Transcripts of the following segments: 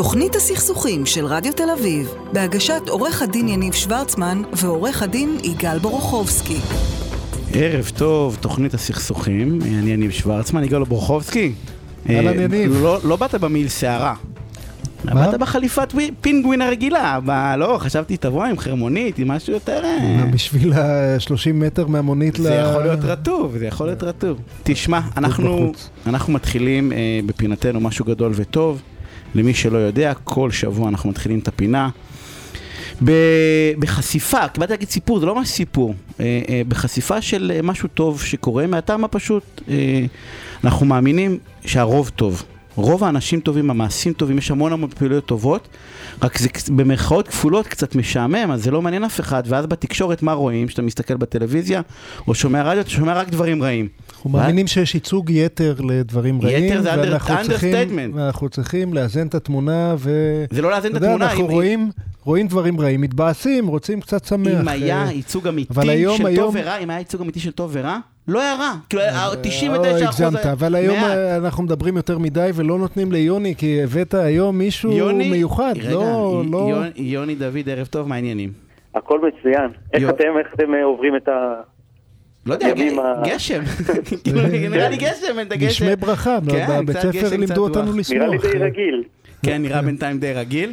תוכנית הסכסוכים של רדיו תל אביב, בהגשת עורך הדין יניב שוורצמן ועורך הדין יגאל בורוכובסקי. ערב טוב, תוכנית הסכסוכים, אני יניב שוורצמן, יגאל בורוכובסקי. אהלן אה, יניב. לא, לא באת במעיל שערה. מה? באת בחליפת ווי- פינגווין הרגילה. לא, חשבתי תבוא עם חרמונית, עם משהו יותר... אה, בשביל ה-30 מטר מהמונית ל... זה יכול להיות רטוב, זה יכול להיות רטוב. תשמע. אנחנו מתחילים אה, בפינתנו משהו גדול וטוב. למי שלא יודע, כל שבוע אנחנו מתחילים את הפינה. בחשיפה, כי להגיד סיפור, זה לא ממש סיפור, אה, אה, בחשיפה של אה, משהו טוב שקורה, מהטעם הפשוט, אנחנו מאמינים שהרוב טוב. רוב האנשים טובים, המעשים טובים, יש המון המון פעילויות טובות, רק זה במרכאות כפולות קצת משעמם, אז זה לא מעניין אף אחד, ואז בתקשורת מה רואים? כשאתה מסתכל בטלוויזיה או שומע רדיו, אתה שומע רק דברים רעים. אנחנו מאמינים שיש ייצוג יתר לדברים רעים. יתר זה ואנחנו under- צריכים- understatement. ואנחנו צריכים לאזן את התמונה ו... זה לא לאזן את התמונה, אנחנו אם- רואים, רואים דברים רעים, מתבאסים, רוצים קצת שמח. אם היה אה, ייצוג אמיתי של טוב ורע, אם היה ייצוג אמיתי של טוב ורע, לא היה רע. כאילו, אה, 99 אחוז הגזמת, אבל היום. אה, אנחנו מדברים יותר מדי ולא נותנים ליוני, כי הבאת היום מישהו יוני- מיוחד. רגע, לא, לא... יוני- דוד, ערב טוב, מה העניינים? הכל מצוין. איך אתם, איך אתם אה, עוברים את ה... לא יודע, גשם. כאילו, נראה לי גשם, אין את הגשם. גשמי ברכה, כן, בבית ספר לימדו אותנו. לשמוח. נראה לי די רגיל. כן, נראה בינתיים די רגיל.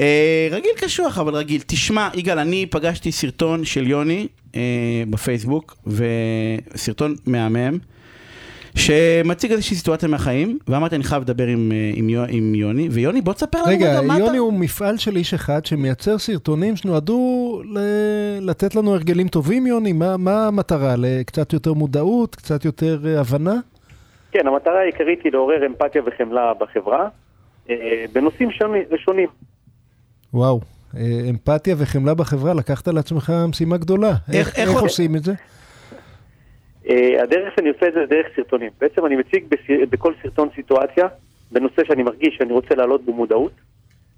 אה, רגיל קשוח, אבל רגיל. תשמע, יגאל, אני פגשתי סרטון של יוני אה, בפייסבוק, וסרטון מהמם, שמציג איזושהי סיטואציה מהחיים, ואמרתי, אני חייב לדבר עם, אה, עם, יו- עם יוני, ויוני, בוא תספר לנו רגע, רגע, מה יוני אתה... הוא מפעל של איש אחד שמייצר סרטונים שנועדו ל- לתת לנו הרגלים טובים, יוני? מה, מה המטרה? לקצת יותר מודעות? קצת יותר אה, הבנה? כן, המטרה העיקרית היא לעורר אמפתיה וחמלה בחברה, אה, בנושאים שונים- שונים. וואו, אה, אמפתיה וחמלה בחברה, לקחת על עצמך משימה גדולה. איך- איך, איך- איך עושים את זה? אה, הדרך שאני עושה את זה זה דרך סרטונים. בעצם אני מציג בכל סרטון סיטואציה, בנושא שאני מרגיש שאני רוצה להעלות בו מודעות,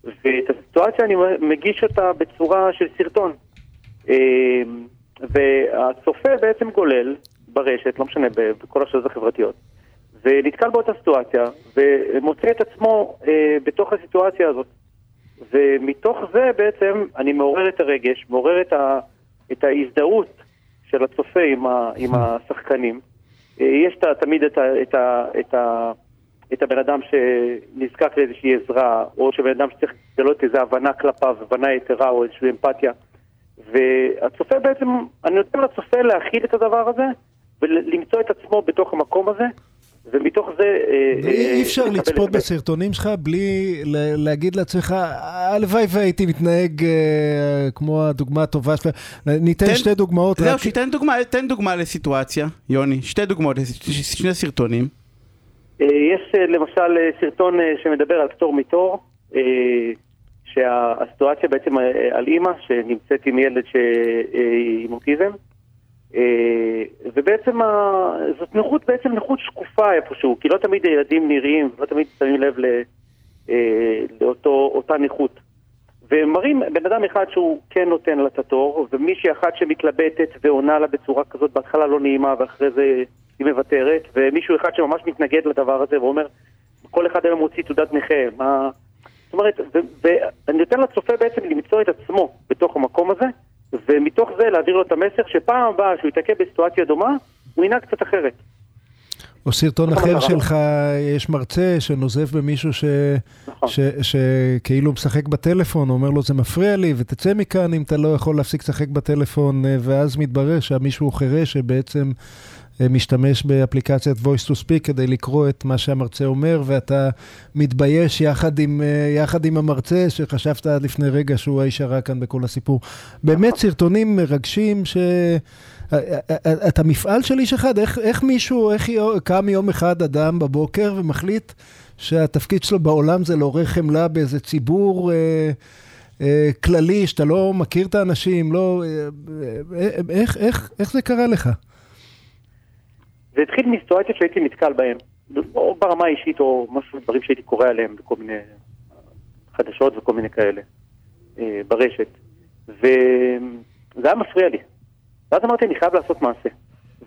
ואת הסיטואציה אני מגיש אותה בצורה של סרטון. אה, והצופה בעצם גולל ברשת, לא משנה, בכל הרשתות החברתיות, ונתקל באותה סיטואציה, ומוצא את עצמו אה, בתוך הסיטואציה הזאת. ומתוך זה בעצם אני מעורר את הרגש, מעורר את, ה, את ההזדהות של הצופה עם, ה, עם השחקנים. אה, יש ת- תמיד את, ה, את, ה, את, ה, את הבן אדם שנזקק לאיזושהי עזרה, או שבן אדם שצריך לגלות איזו הבנה כלפיו, הבנה יתרה או איזושהי אמפתיה. והצופה בעצם, אני נותן לצופה להכיל את הדבר הזה, ולמצוא את עצמו בתוך המקום הזה, ומתוך זה... אה, אי אה, אפשר לצפות. בסרטונים שלך בלי להגיד לעצמך, הלוואי והייתי מתנהג אה, כמו הדוגמה הטובה שלך. ניתן תן- שתי דוגמאות. זהו, רק- שתן דוגמה, תן דוגמה לסיטואציה, יוני, שתי דוגמאות, ש- שני סרטונים. אה, יש אה, למשל אה, סרטון אה, שמדבר על פטור מתור, אה, שהסיטואציה בעצם אה, על אימא שנמצאת עם ילד אה, עם אוטיזם, אה, ובעצם ה- זאת נכות, בעצם נכות שקופה איפשהו, כי לא תמיד הילדים נראים, לא תמיד שמים לב ל- אה, לאותה נכות. ומראים בן אדם אחד שהוא כן נותן לה את התור, ומישהי אחת שמתלבטת ועונה לה בצורה כזאת, בהתחלה לא נעימה ואחרי זה היא מוותרת, ומישהו אחד שממש מתנגד לדבר הזה ואומר, כל אחד היום מוציא תעודת נכה, מה... זאת אומרת, ואני נותן לצופה בעצם למצוא את עצמו בתוך המקום הזה, ומתוך זה להעביר לו את המסר שפעם הבאה שהוא ייתקל בסיטואציה דומה, הוא ינהג קצת אחרת. או סרטון אחר. שלך, יש מרצה שנוזף במישהו ש- נכון. ש- שכאילו משחק בטלפון, אומר לו זה מפריע לי ותצא מכאן אם אתה לא יכול להפסיק לשחק בטלפון, אה, ואז מתברר שהמישהו חירש שבעצם משתמש באפליקציית voice to speak כדי לקרוא את מה שהמרצה אומר, ואתה מתבייש יחד עם, אה, יחד עם המרצה שחשבת עד לפני רגע שהוא האיש הרע כאן בכל הסיפור. באמת סרטונים מרגשים ש... אתה מפעל של איש אחד, איך, איך מישהו, איך קם יום אחד אדם בבוקר ומחליט שהתפקיד שלו בעולם זה לעורר חמלה באיזה ציבור אה, אה, כללי, שאתה לא מכיר את האנשים, לא... אה, אה, איך, איך, איך זה קרה לך? זה התחיל מסיטואציות שהייתי נתקל בהן, או ברמה האישית או משהו, דברים שהייתי קורא עליהם בכל מיני חדשות וכל מיני כאלה אה, ברשת. וזה היה מפריע לי. ואז אמרתי, אני חייב לעשות מעשה.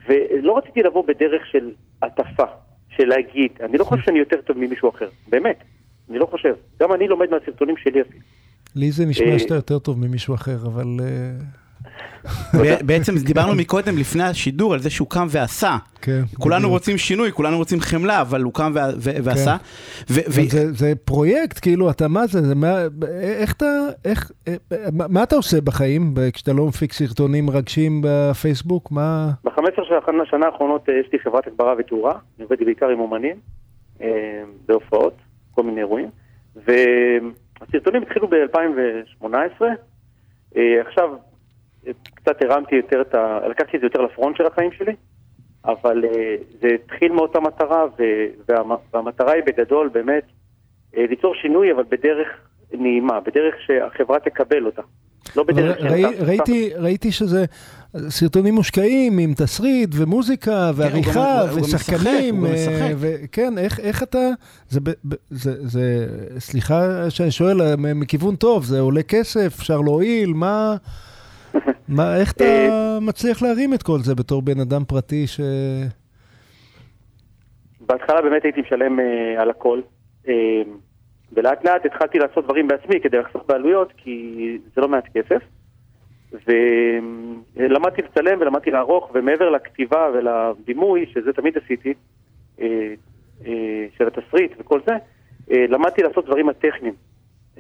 ולא רציתי לבוא בדרך של הטפה, של להגיד, אני לא חושב שאני יותר טוב ממישהו אחר, באמת, אני לא חושב. גם אני לומד מהסרטונים שלי אפילו. לי זה נשמע אה, שאתה יותר טוב ממישהו אחר, אבל... בעצם דיברנו מקודם, לפני השידור, על זה שהוא קם ועשה. כן. כולנו בדיוק. רוצים שינוי, כולנו רוצים חמלה, אבל הוא קם ועשה. ו- ו- אבל זה, זה פרויקט, כאילו, אתה מה זה, זה מה, איך אתה, איך, מה, מה אתה עושה בחיים כשאתה לא מפיק סרטונים מרגשים בפייסבוק? מה... ב-15 שנה האחרונות אה, יש לי חברת הגברה ותאורה, אני עובד בעיקר עם אומנים, אה, בהופעות, כל מיני אירועים, והסרטונים התחילו ב-2018, אה, עכשיו קצת הרמתי יותר את ה... לקחתי את זה יותר לפרונט של החיים שלי, אבל אה, זה התחיל מאותה מטרה, ו- והמ- והמטרה היא בגדול באמת אה, ליצור שינוי, אבל בדרך נעימה, בדרך שהחברה תקבל אותה. לא בדרך ראי, שאתה- ראיתי, ראיתי שזה סרטונים מושקעים עם תסריט ומוזיקה ועריכה כן, גם ושחקנים. אה. וכן, איך, איך אתה, זה, זה, זה, סליחה שאני שואל, מכיוון טוב, זה עולה כסף, אפשר להועיל, מה, מה, איך אתה אה, מצליח להרים את כל זה בתור בן אדם פרטי ש... בהתחלה באמת הייתי משלם אה, על הכל, אה, ולאט לאט התחלתי לעשות דברים בעצמי כדי לחסוך בעלויות, כי זה לא מעט כסף. ולמדתי לצלם ולמדתי לערוך, ומעבר לכתיבה ולדימוי, שזה תמיד עשיתי, אה, אה, של התסריט וכל זה, אה, למדתי לעשות דברים הטכניים,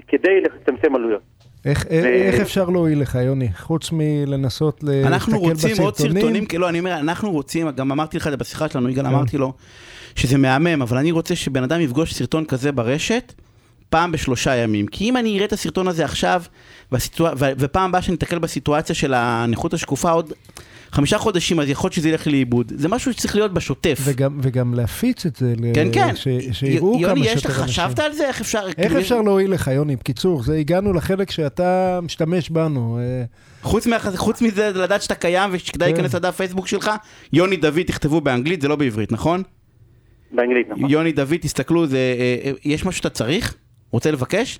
כדי לצמצם עלויות. איך, ו... איך אפשר להועיל לך, יוני? חוץ מלנסות להסתכל אנחנו רוצים עוד בסרטונים? סרטונים, כאילו, אני אומר, אנחנו רוצים, גם אמרתי לך את זה בשיחה שלנו, יגאל, כן. אמרתי לו, שזה מהמם, אבל אני רוצה שבן אדם יפגוש סרטון כזה ברשת, פעם בשלושה ימים. כי אם אני אראה את הסרטון הזה עכשיו, והסיטואצ... ו- ופעם הבאה שאני אתקל בסיטואציה של הנכות השקופה עוד חמישה חודשים, אז יכול להיות שזה ילך לאיבוד. זה משהו שצריך להיות בשוטף. וגם, וגם להפיץ את זה, ל- כן, כן. ש, שיראו י- כמה יוני, שיותר יש לך, אנשים. חשבת על זה? איך אפשר... איך כאילו, אפשר להועיל לך, יוני? בקיצור, זה הגענו לחלק שאתה משתמש בנו. אה, חוץ, מה, חוץ מזה, לדעת שאתה קיים ושכדאי כן. להיכנס לדף פייסבוק שלך, יוני דוד, תכתבו באנגלית, זה לא בעברית, נכון? באנגלית, נכון. יוני דוד, תסתכלו, זה, אה, אה, יש משהו שאתה צריך? רוצה לבקש?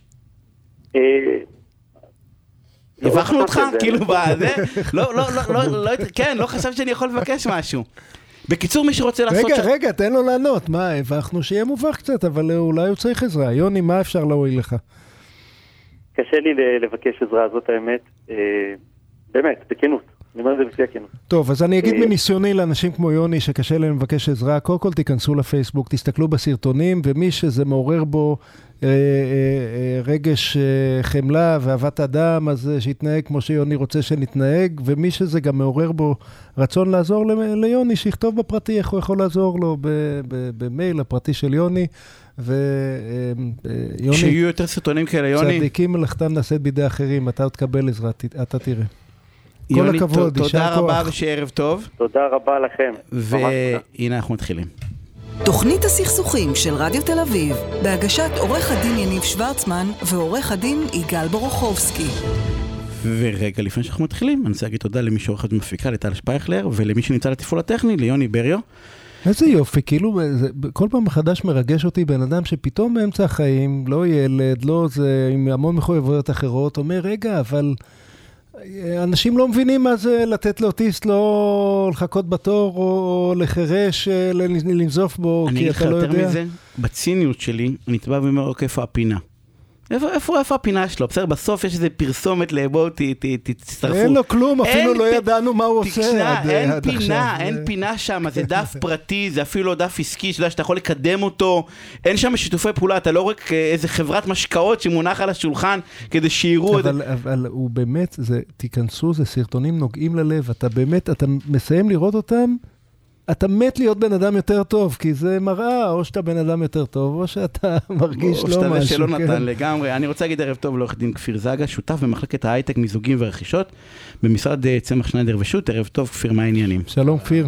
לא הבכנו אותך? על זה. כאילו, בזה? לא, לא, לא, לא, לא, כן, לא חשבתי שאני יכול לבקש משהו. בקיצור, מי שרוצה לעשות... רגע, ש- רגע, תן לו לענות. מה, הבכנו שיהיה מובך קצת, אבל אולי הוא צריך עזרה. יוני, מה אפשר להועיל לך? קשה לי ל- לבקש עזרה, זאת האמת. אה, באמת, בכנות. אני אומר את זה בשיא הכנות. טוב, אז אני אגיד אה, מניסיוני לאנשים כמו יוני, שקשה להם לבקש עזרה, קודם כל תיכנסו לפייסבוק, תסתכלו בסרטונים, ומי שזה מעורר בו אה, אה, אה, רגש חמלה ואהבת אדם, אז שיתנהג כמו שיוני רוצה שנתנהג, ומי שזה גם מעורר בו רצון לעזור ל- ליוני, שיכתוב בפרטי איך הוא יכול לעזור לו ב- ב- במייל הפרטי של יוני. ויוני, שיהיו יותר סרטונים כאלה, יוני. צדיקים מלאכתם נעשית בידי אחרים, אתה עוד תקבל עזרה, אתה תראה. כל הכבוד, יישר תודה רבה כוח. ושיהיה טוב. תודה רבה לכם. והנה אנחנו מתחילים. תוכנית הסכסוכים של רדיו תל אביב, בהגשת עורך הדין יניב שוורצמן ועורך הדין יגאל בורוכובסקי. ורגע לפני שאנחנו מתחילים, אני רוצה להגיד תודה למי שעורכת ומפיקה, לטל שפייכלר, ולמי שנמצא לתפעול הטכני, ליוני בריו. איזה יופי, כאילו, זה, כל פעם מחדש מרגש אותי בן אדם שפתאום באמצע החיים, לא ילד, לא זה, עם המון מחויבויות אחרות, אומר, רגע, אבל אנשים לא מבינים מה זה לתת לאוטיסט לא לחכות בתור, או לחירש אה, לנ- לנזוף בו, אני כי אגיד לך אתה לא יותר יודע. מזה, בציניות שלי, אני בא ואומר, אוקיי, איפה הפינה? איפה, איפה, איפה הפינה שלו? בסדר, בסוף יש איזה פרסומת לבואו, תצטרפו. אין לו כלום, אפילו לא פ- ידענו מה הוא עושה עד אין עד פינה, עכשיו. אין פינה שם, זה דף פרטי, זה אפילו לא דף עסקי, שאתה שאתה יכול לקדם אותו, אין שם שיתופי פעולה, אתה לא רק אה, איזה חברת משקאות שמונח על השולחן כדי שיראו את זה. אבל, אבל הוא באמת, זה, תיכנסו, זה סרטונים נוגעים ללב, אתה באמת, אתה מסיים לראות אותם, אתה מת להיות בן אדם יותר טוב, כי זה מראה, או שאתה בן אדם יותר טוב, או שאתה מרגיש או לא שאתה זה משהו. שלא כן. נתן לגמרי. אני רוצה להגיד ערב טוב לעורך דין כפיר זגה, שותף במחלקת ההייטק, מיזוגים ורכישות, במשרד אה, צמח שניידר ושות', ערב טוב, כפיר, מה העניינים? שלום כפיר.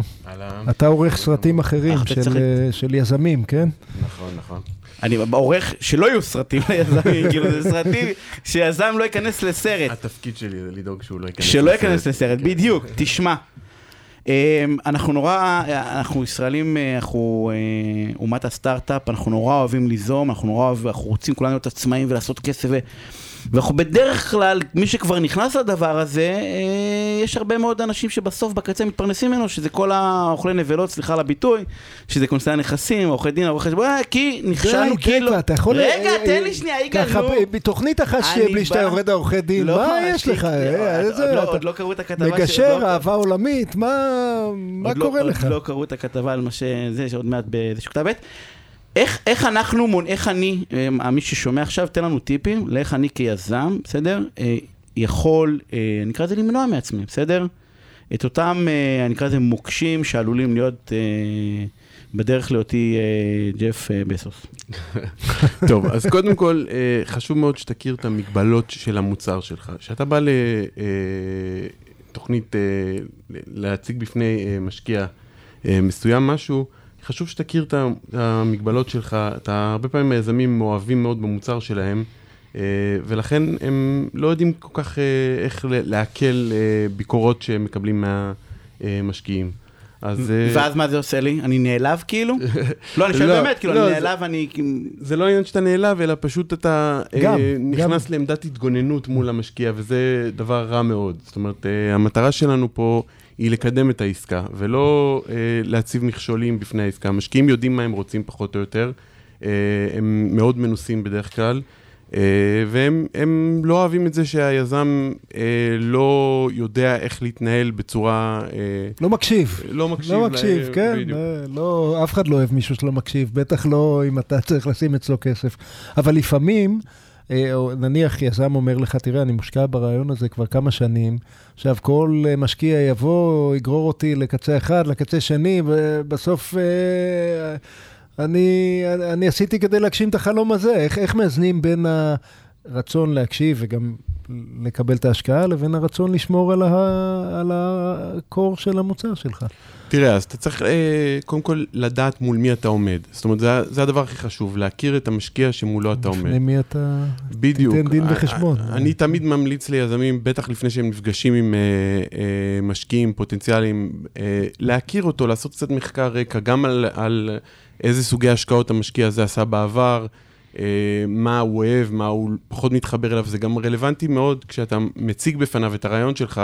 אתה עורך סרטים אחרים אה, אתה של, צריך- אה, של יזמים, כן? נכון, נכון. אני עורך שלא יהיו סרטים ליזמים, כאילו זה סרטים שיזם לא ייכנס לסרט. התפקיד שלי זה לדאוג שהוא לא ייכנס שלא ייכנס לסרט, כן. בדיוק, תשמע. אמ, אנחנו נורא, אנחנו ישראלים, אה, אנחנו אה, אומת הסטארט-אפ, אנחנו נורא אוהבים ליזום, אנחנו נורא אנחנו רוצים כולנו להיות עצמאים ולעשות כסף. ואנחנו בדרך כלל, מי שכבר נכנס לדבר הזה, אה, יש הרבה מאוד אנשים שבסוף בקצה מתפרנסים ממנו, שזה כל האוכלי נבלות, סליחה על הביטוי, שזה כונסי הנכסים, עורכי דין, עורכי חשבון, אה, כי נכשלנו, כאילו... אתה יכול... רגע, אה, תן לי שנייה, יגאל, נו. בתוכנית אחת אני שתהיה בלי שאתה יורד העורכי דין, לא מה יש לך? עוד-. לא- אתה- עוד לא קראו את הכתבה מגשר, לא- אהבה עולמית, מה לא- קורה לך? עוד לא קראו את הכתבה על מה שזה, שעוד מעט באיזשהו כתב עת. איך, איך אנחנו, מונ... איך אני, אה, מי ששומע עכשיו, תן לנו טיפים לאיך אני כיזם, בסדר? אה, יכול, אה, אני אקרא לזה למנוע מעצמי, בסדר? את אותם, אה, אני אקרא לזה מוקשים שעלולים להיות בדרך להיותי ג'ף בסוס. טוב, אז קודם כל, חשוב מאוד שתכיר את המגבלות של המוצר שלך. כשאתה בא לתוכנית להציג בפני משקיע מסוים משהו, חשוב שתכיר את המגבלות שלך. אתה, הרבה פעמים היזמים מאוהבים מאוד במוצר שלהם, אה, ולכן הם לא יודעים כל כך אה, איך לעכל אה, ביקורות שהם מקבלים מהמשקיעים. אז... אה, ואז מה זה עושה לי? אני נעלב כאילו? לא, אני שואל לא, באמת, כאילו, לא, אני נעלב, אני... זה לא עניין שאתה נעלב, אלא פשוט אתה אה, נכנס. לעמדת התגוננות מול המשקיע, וזה דבר רע מאוד. זאת אומרת, אה, המטרה שלנו פה היא לקדם את העסקה, ולא להציב מכשולים בפני העסקה. המשקיעים יודעים מה הם רוצים פחות או יותר, הם מאוד מנוסים בדרך כלל. אה, והם הם לא אוהבים את זה שהיזם אה, לא יודע איך להתנהל בצורה... אה, לא מקשיב. לא מקשיב. לא מקשיב, כן, בדיוק. אה, לא, אף אחד לא אוהב מישהו שלא מקשיב, בטח לא אם אתה צריך לשים אצלו כסף. אבל לפעמים, או נניח יזם אומר לך, תראה, אני מושקע ברעיון הזה כבר כמה שנים, עכשיו כל משקיע יבוא, יגרור אותי לקצה אחד, לקצה שני, ובסוף אה, אני, אני עשיתי כדי להגשים את החלום הזה. איך, איך מאזנים בין הרצון להקשיב וגם לקבל את ההשקעה, לבין הרצון לשמור על, ה, על הקור של המוצר שלך? תראה, אז אתה צריך אה, קודם כל לדעת מול מי אתה עומד. זאת אומרת, זה, זה הדבר הכי חשוב, להכיר את המשקיע שמולו אתה עומד. לפני מי אתה... בדיוק. תיתן דין א- וחשבון. א- אני תמיד ממליץ ליזמים, בטח לפני שהם נפגשים עם אה, אה, משקיעים פוטנציאליים, אה, להכיר אותו, לעשות קצת מחקר רקע, גם על, על איזה סוגי השקעות המשקיע הזה עשה בעבר, אה, מה הוא אוהב, מה הוא פחות מתחבר אליו. זה גם רלוונטי מאוד כשאתה מציג בפניו את הרעיון שלך,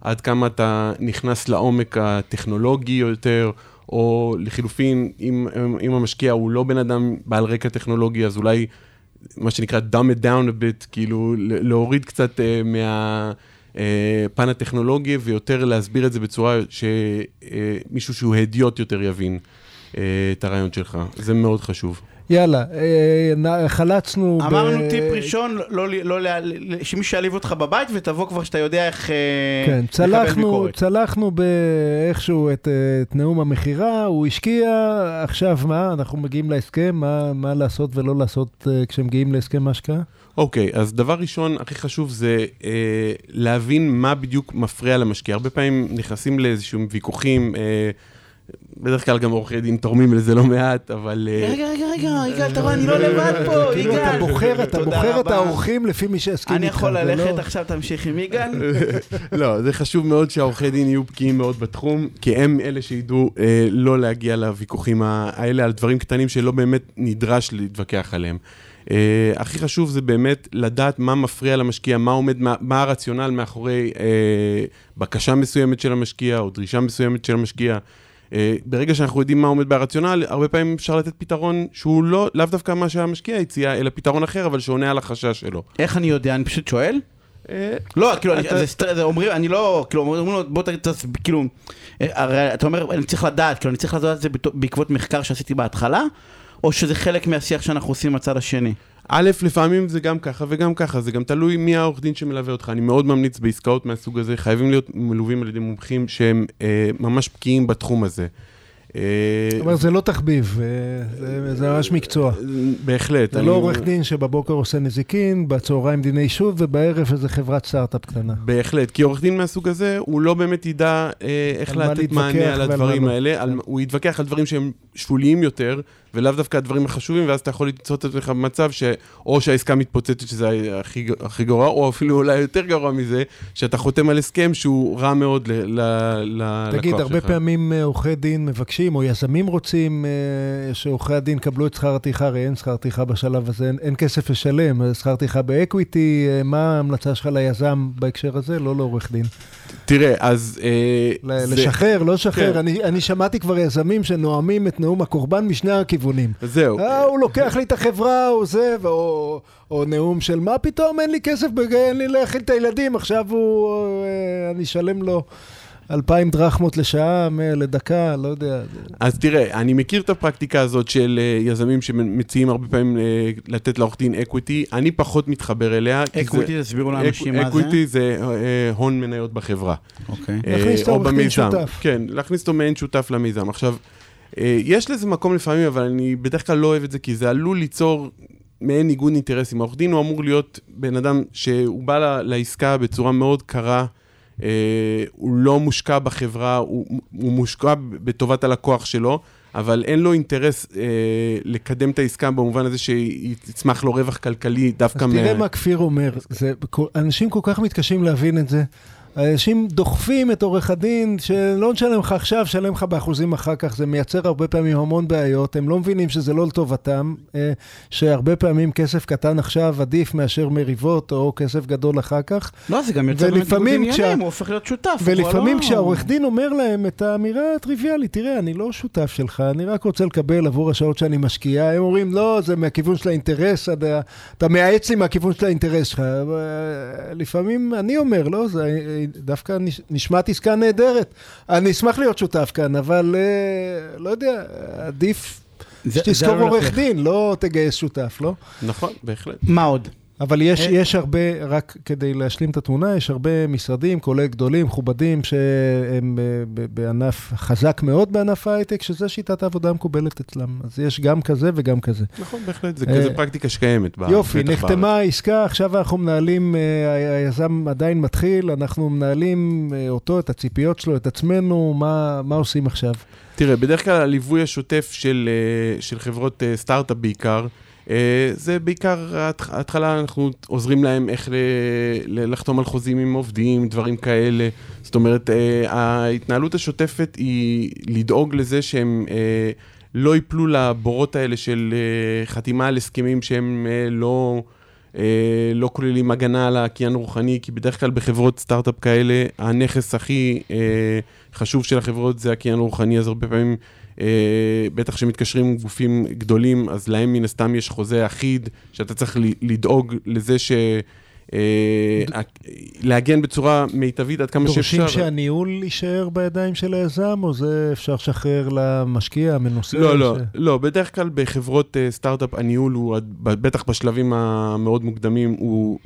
עד כמה אתה נכנס לעומק הטכנולוגי יותר, או לחילופין, אם, אם המשקיע הוא לא בן אדם בעל רקע טכנולוגי, אז אולי מה שנקרא dumb it down a bit, כאילו להוריד קצת uh, מהפן הטכנולוגי ויותר להסביר את זה בצורה שמישהו שהוא הדיוט יותר יבין uh, את הרעיון שלך. זה מאוד חשוב. יאללה, אה, חלצנו... ב- אמרנו טיפ ראשון, לא, לא, לא, לא, שמישהו יעליב אותך בבית ותבוא כבר שאתה יודע איך אה, כן, לקבל צלחנו, ביקורת. צלחנו באיכשהו את, אה, את נאום המכירה, הוא השקיע, עכשיו מה? אנחנו מגיעים להסכם, מה, מה לעשות ולא לעשות אה, כשמגיעים להסכם ההשקעה? אוקיי, אז דבר ראשון, הכי חשוב זה אה, להבין מה בדיוק מפריע למשקיע. הרבה פעמים נכנסים לאיזשהם ויכוחים, אה, בדרך כלל גם עורכי דין תורמים לזה לא מעט, אבל... אה, רגע, רגע, רגע, יגאל, אתה רואה, אני לא לבד פה, כאילו אתה יגאל. בוחר, אתה בוחר את. האורחים לפי מי שיסכים אני איתך. יכול זה ללכת לא- עכשיו, תמשיך עם יגאל? לא, זה חשוב מאוד שהעורכי דין יהיו בקיאים מאוד בתחום, כי הם אלה שידעו אה, לא להגיע לוויכוחים האלה על דברים קטנים שלא באמת נדרש להתווכח עליהם. אה, הכי חשוב זה באמת לדעת מה מפריע למשקיע, מה עומד, מה, מה הרציונל מאחורי אה, בקשה מסוימת של המשקיע או דרישה מסוימת של המשקיע. אה, ברגע שאנחנו יודעים מה עומד ברציונל, הרבה פעמים אפשר לתת פתרון שהוא לא, לאו דווקא מה שהמשקיע הציע, אלא פתרון אחר, אבל שעונה על החשש שלו. איך אני יודע? אני פשוט שואל? אה, לא, כאילו, אני- אתה- זה סטר- זה אומרים, אני לא, כאילו, אומרים לו, בוא תגיד, כאילו, אה, הרי אתה אומר, אני צריך לדעת, כאילו, אני צריך לדעת את זה בעקבות מחקר שעשיתי בהתחלה, או שזה חלק מהשיח שאנחנו עושים מהצד השני? א', לפעמים זה גם ככה וגם ככה, זה גם תלוי מי העורך דין שמלווה אותך. אני מאוד ממליץ בעסקאות מהסוג הזה, חייבים להיות מלווים על ידי מומחים שהם אה, ממש בקיאים בתחום הזה. אה, אומרת, זה לא תחביב, אה, זה- ממש מקצוע. בהחלט. זה לא עורך דין שבבוקר עושה נזיקין, בצהריים דיני אישות, ובערב איזה חברת סטארט-אפ קטנה. בהחלט, כי עורך דין מהסוג הזה, הוא לא באמת ידע אה, איך לתת מענה על הדברים לא. האלה, על, הוא יתווכח על דברים שהם שוליים יותר, ולאו דווקא הדברים החשובים, ואז אתה יכול למצוא את עצמך במצב שאו שהעסקה מתפוצצת, שזה הכי, הכי גרוע, או אפילו אולי יותר גרוע מזה, שאתה חותם על הסכם שהוא רע מאוד ללקוח שלך. תגיד, הרבה פעמים אה, עורכי דין מבקשים, או יזמים רוצים אה, שעורכי הדין יקבלו את שכר הטרחה, הרי אין שכר טרחה בשלב הזה, אין, אין כסף לשלם, שכר טרחה ב equity, אה, מה ההמלצה שלך ליזם בהקשר הזה? לא לעורך דין. תראה, אז... אה, לשחרר. לא לשחרר. כן. אני, אני שמעתי כבר יזמים שנואמים את נאום הקורבן משני הכיוונים. זהו. אה, הוא לוקח לי את החברה, הוא זה, או, או נאום של מה פתאום, אין לי כסף, אין לי להאכיל את הילדים, עכשיו הוא... אה, אני אשלם לו. אלפיים דרחמות לשעה, לדקה, לא יודע. אז תראה, אני מכיר את הפרקטיקה הזאת של uh, יזמים שמציעים הרבה פעמים uh, לתת לעורך דין equity, אני פחות מתחבר אליה. Equity, תסבירו לאנשים מה זה. Equity זה uh, הון מניות בחברה. אוקיי. להכניס את העורך דין שותף. כן, להכניס אותו מעין שותף למיזם. עכשיו, יש לזה מקום לפעמים, אבל אני בדרך כלל לא אוהב את זה, כי זה עלול ליצור... מעין ניגוד אינטרסים. העורך דין הוא אמור להיות בן אדם שהוא בא לעסקה בצורה מאוד קרה, אה, הוא לא מושקע בחברה, הוא, הוא מושקע בטובת הלקוח שלו, אבל אין לו אינטרס אה, לקדם את העסקה במובן הזה שיצמח לו רווח כלכלי דווקא מה... אז תראה מה כפיר אומר, זה, אנשים כל כך מתקשים להבין את זה. אנשים דוחפים את עורך הדין, שלא נשלם לך עכשיו, שלם לך באחוזים אחר כך, זה מייצר הרבה פעמים המון בעיות, הם לא מבינים שזה לא לטובתם, אה, שהרבה פעמים כסף קטן עכשיו עדיף מאשר מריבות או כסף גדול אחר כך. לא, זה גם יוצר באמת עניינים, הוא הופך להיות שותף. ולפעמים לא... כשהעורך דין אומר להם את האמירה הטריוויאלית, תראה, אני לא שותף שלך, אני רק רוצה לקבל עבור השעות שאני משקיע, הם אומרים, לא, זה מהכיוון של האינטרס, אתה, אתה מייעץ לי מהכיוון של האינטרס שלך. לפעמים אני אומר, לא, זה דווקא נשמעת עסקה נהדרת. אני אשמח להיות שותף כאן, אבל אה, לא יודע, עדיף שתזכור עורך דין, לא תגייס שותף, לא? נכון, בהחלט. מה עוד? אבל יש, אה, יש הרבה, רק כדי להשלים את התמונה, יש הרבה משרדים, כולל גדולים, מכובדים, שהם בענף, חזק מאוד בענף ההייטק, שזו שיטת העבודה המקובלת אצלם. אז יש גם כזה וגם כזה. נכון, בהחלט, זה כזה אה, פרקטיקה שקיימת. יופי, נחתמה העסקה, עכשיו אנחנו מנהלים, אה, היזם עדיין מתחיל, אנחנו מנהלים אותו, את הציפיות שלו, את עצמנו, מה, מה עושים עכשיו? תראה, בדרך כלל הליווי השוטף של, של חברות סטארט-אפ בעיקר, אה, זה בעיקר ההתחלה, אנחנו עוזרים להם איך לחתום על חוזים עם עובדים, דברים כאלה. זאת אומרת, אה, ההתנהלות השוטפת היא לדאוג לזה שהם אה, לא ייפלו לבורות האלה של חתימה על הסכמים שהם לא... לא כוללים הגנה על הקניין רוחני, כי בדרך כלל בחברות סטארט-אפ כאלה, הנכס הכי חשוב של החברות זה הקניין רוחני, אז הרבה פעמים אה, בטח כשמתקשרים גופים גדולים, אז להם מן הסתם יש חוזה אחיד, שאתה צריך לדאוג לזה ש... אה, להגן בצורה מיטבית עד כמה שאפשר. דורשים שהניהול יישאר בידיים של היזם, או זה אפשר לשחרר למשקיע, המנוסה? לא, לא, לא. בדרך כלל בחברות אה, סטארט-אפ הניהול הוא, בטח בשלבים המאוד מוקדמים, הוא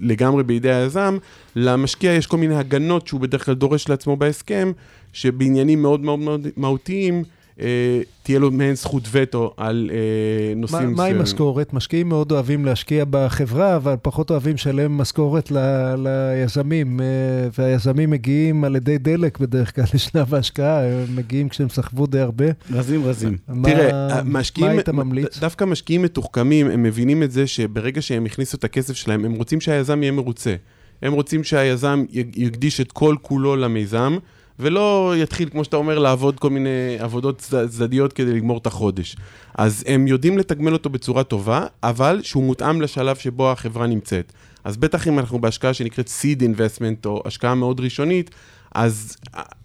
לגמרי בידי היזם. למשקיע יש כל מיני הגנות שהוא בדרך כלל דורש לעצמו בהסכם, שבעניינים מאוד מאוד מהותיים, אה, תהיה לו מעין זכות וטו על אה, נושאים... מה עם משכורת? משקיעים מאוד אוהבים להשקיע בחברה, אבל פחות אוהבים לשלם משכורת ליזמים, אה, והיזמים מגיעים על ידי דלק בדרך כלל לשלב ההשקעה, הם מגיעים כשהם סחבו די הרבה. רזים רזים. תראה, משקיעים... מה היית ממליץ? דווקא משקיעים מתוחכמים, הם מבינים את זה שברגע שהם הכניסו את הכסף שלהם, הם רוצים שהיזם יהיה מרוצה. הם רוצים שהיזם יקדיש את כל כולו למיזם. ולא יתחיל, כמו שאתה אומר, לעבוד כל מיני עבודות צדדיות כדי לגמור את החודש. אז הם יודעים לתגמל אותו בצורה טובה, אבל שהוא מותאם לשלב שבו החברה נמצאת. אז בטח אם אנחנו בהשקעה שנקראת seed investment, או השקעה מאוד ראשונית, אז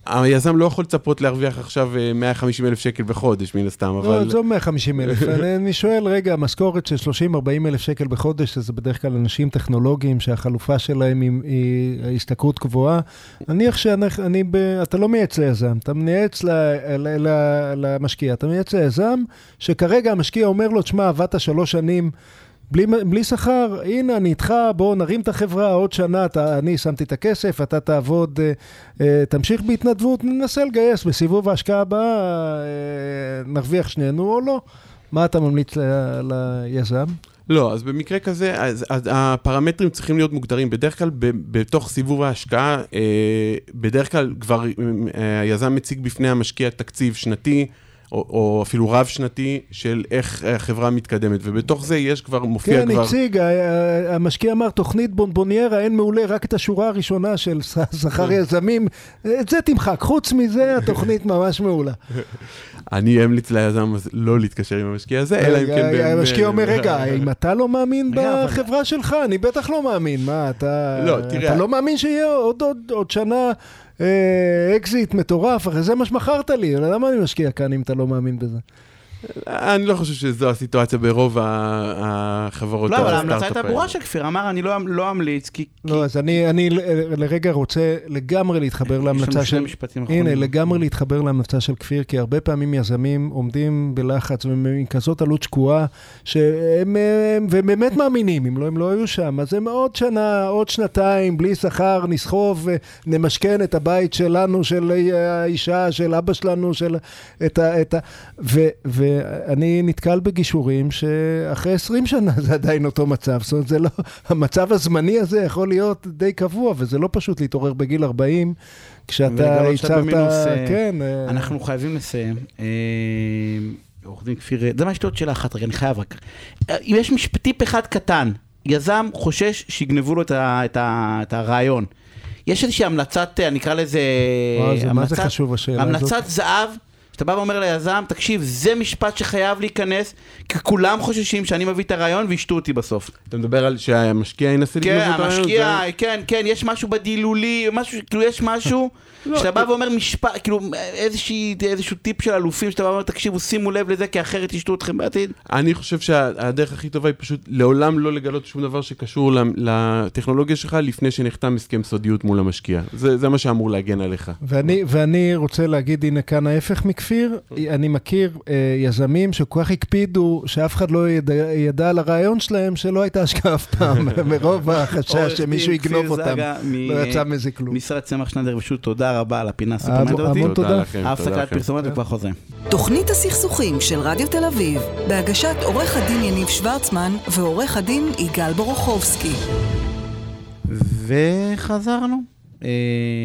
היזם לא יכול לצפות להרוויח עכשיו 150 אה, אלף שקל בחודש, מן הסתם, לא, אבל... לא, עזוב 150 אלף. אני שואל, רגע, משכורת של 30-40 אלף שקל בחודש, שזה בדרך כלל אנשים טכנולוגיים שהחלופה שלהם היא, היא השתכרות גבוהה. נניח שאני, ב, אתה לא מייעץ ליזם, אתה מייעץ ל, ל, ל, למשקיע, אתה מייעץ ליזם, שכרגע המשקיע אומר לו, תשמע, עבדת שלוש שנים, בלי, בלי שכר, הנה אני איתך, בוא נרים את החברה, עוד שנה אתה, אני שמתי את הכסף, אתה תעבוד, אה, אה, תמשיך בהתנדבות, ננסה לגייס בסיבוב ההשקעה הבאה, אה, נרוויח שנינו או לא. מה אתה ממליץ ל, ליזם? לא, אז במקרה כזה, אז, אז הפרמטרים צריכים להיות מוגדרים. בדרך כלל, ב, בתוך סיבוב ההשקעה, אה, בדרך כלל כבר אה, היזם מציג בפני המשקיע תקציב שנתי, או, או אפילו רב-שנתי של איך החברה מתקדמת, ובתוך זה יש כבר, מופיע כן, כבר... הציג, ה- ה- המשקיע אמר, תוכנית בונבוניירה, אין מעולה, רק את השורה הראשונה של שכר יזמים, את זה תמחק, חוץ מזה התוכנית ממש מעולה. אני אמליץ ליזם לא להתקשר עם המשקיע הזה, אלא אם כן... המשקיע אומר, רגע, אם אתה לא מאמין בחברה שלך, אני בטח לא מאמין, מה, אתה לא, תראה- אתה לא מאמין שיהיה עוד- שנה אקזיט מטורף, אחרי זה מה שמכרת לי, למה אני משקיע כאן אם אתה לא מאמין בזה? אני לא חושב שזו הסיטואציה ברוב החברות לא, אבל ההמלצה הייתה ברורה האלה. של כפיר, אמר, אני לא לא אמליץ, כי... לא, אז אני, לרגע רוצה לגמרי להתחבר יש להמלצה לנו שני של... משפטים אחרונים. הנה, לגמרי להתחבר להמלצה של כפיר, כי הרבה פעמים יזמים עומדים בלחץ ועם כזאת עלות שקועה, שהם הם- והם באמת מאמינים, אם לא, הם לא היו שם. אז הם עוד שנה, עוד שנתיים, בלי שכר, נסחוב, נמשכן את הבית שלנו, של האישה, של אבא שלנו, של... את ה... ואני נתקל בגישורים שאחרי 20 שנה זה עדיין אותו מצב. זאת אומרת, זה לא... המצב הזמני הזה יכול להיות די קבוע, וזה לא פשוט להתעורר בגיל 40, כשאתה ייצרת... אה, כן. אה, אנחנו חייבים לסיים. אה, עורך דין כפיר, זה מה יש לי עוד שאלה אחת, רגע, אני חייב רק. אם יש מש- טיפ אחד קטן, יזם חושש שיגנבו לו את ה- את ה- את הרעיון. יש איזושהי המלצת, אני אקרא לזה... וואו, זה- מה זה המלצת- חשוב השאלה הזאת? המלצת זהב, שאתה בא ואומר ליזם, תקשיב, זה משפט שחייב להיכנס, כי כולם חוששים שאני מביא את הרעיון וישתו אותי בסוף. אתה מדבר על שהמשקיע ינסה כן, לגנוב את הרעיון? המשקיע, זה- כן, כן, יש משהו בדילולי, משהו, כאילו יש משהו, לא, שאתה בא ואומר משפט, כאילו איזושהי, איזשהו טיפ של אלופים, שאתה בא ואומר, תקשיבו, שימו לב לזה, כי אחרת ישתו אתכם בעתיד. אני חושב שהדרך הכי טובה היא פשוט לעולם לא לגלות שום דבר שקשור ל- לטכנולוגיה שלך לפני שנחתם הסכם סודיות מול המשקיע. זה, זה מה שאמור להגן עליך. ואני, ואני רוצה להגיד, הנה כאן ההפך מכפיר, אני מכיר אה, יזמים שכל כך הקפידו שאף אחד לא ידע, ידע על הרעיון שלהם, שלא הייתה השקעה אף פעם, מרוב החשש שמישהו יגנוב כפיר אותם. לא יצא מזה כלום. משרד צמח שנדר ושות', תודה רבה על הפינה המון הסופרמנטרית. תודה. הפסקת לכם. פרסומות וכבר חוזרים. תוכנית הסכסוכים של רדיו תל אביב, בהגשת עורך הדין יניב שוורצמן ועורך הדין יגאל בורוכובסקי. וחזרנו. אה,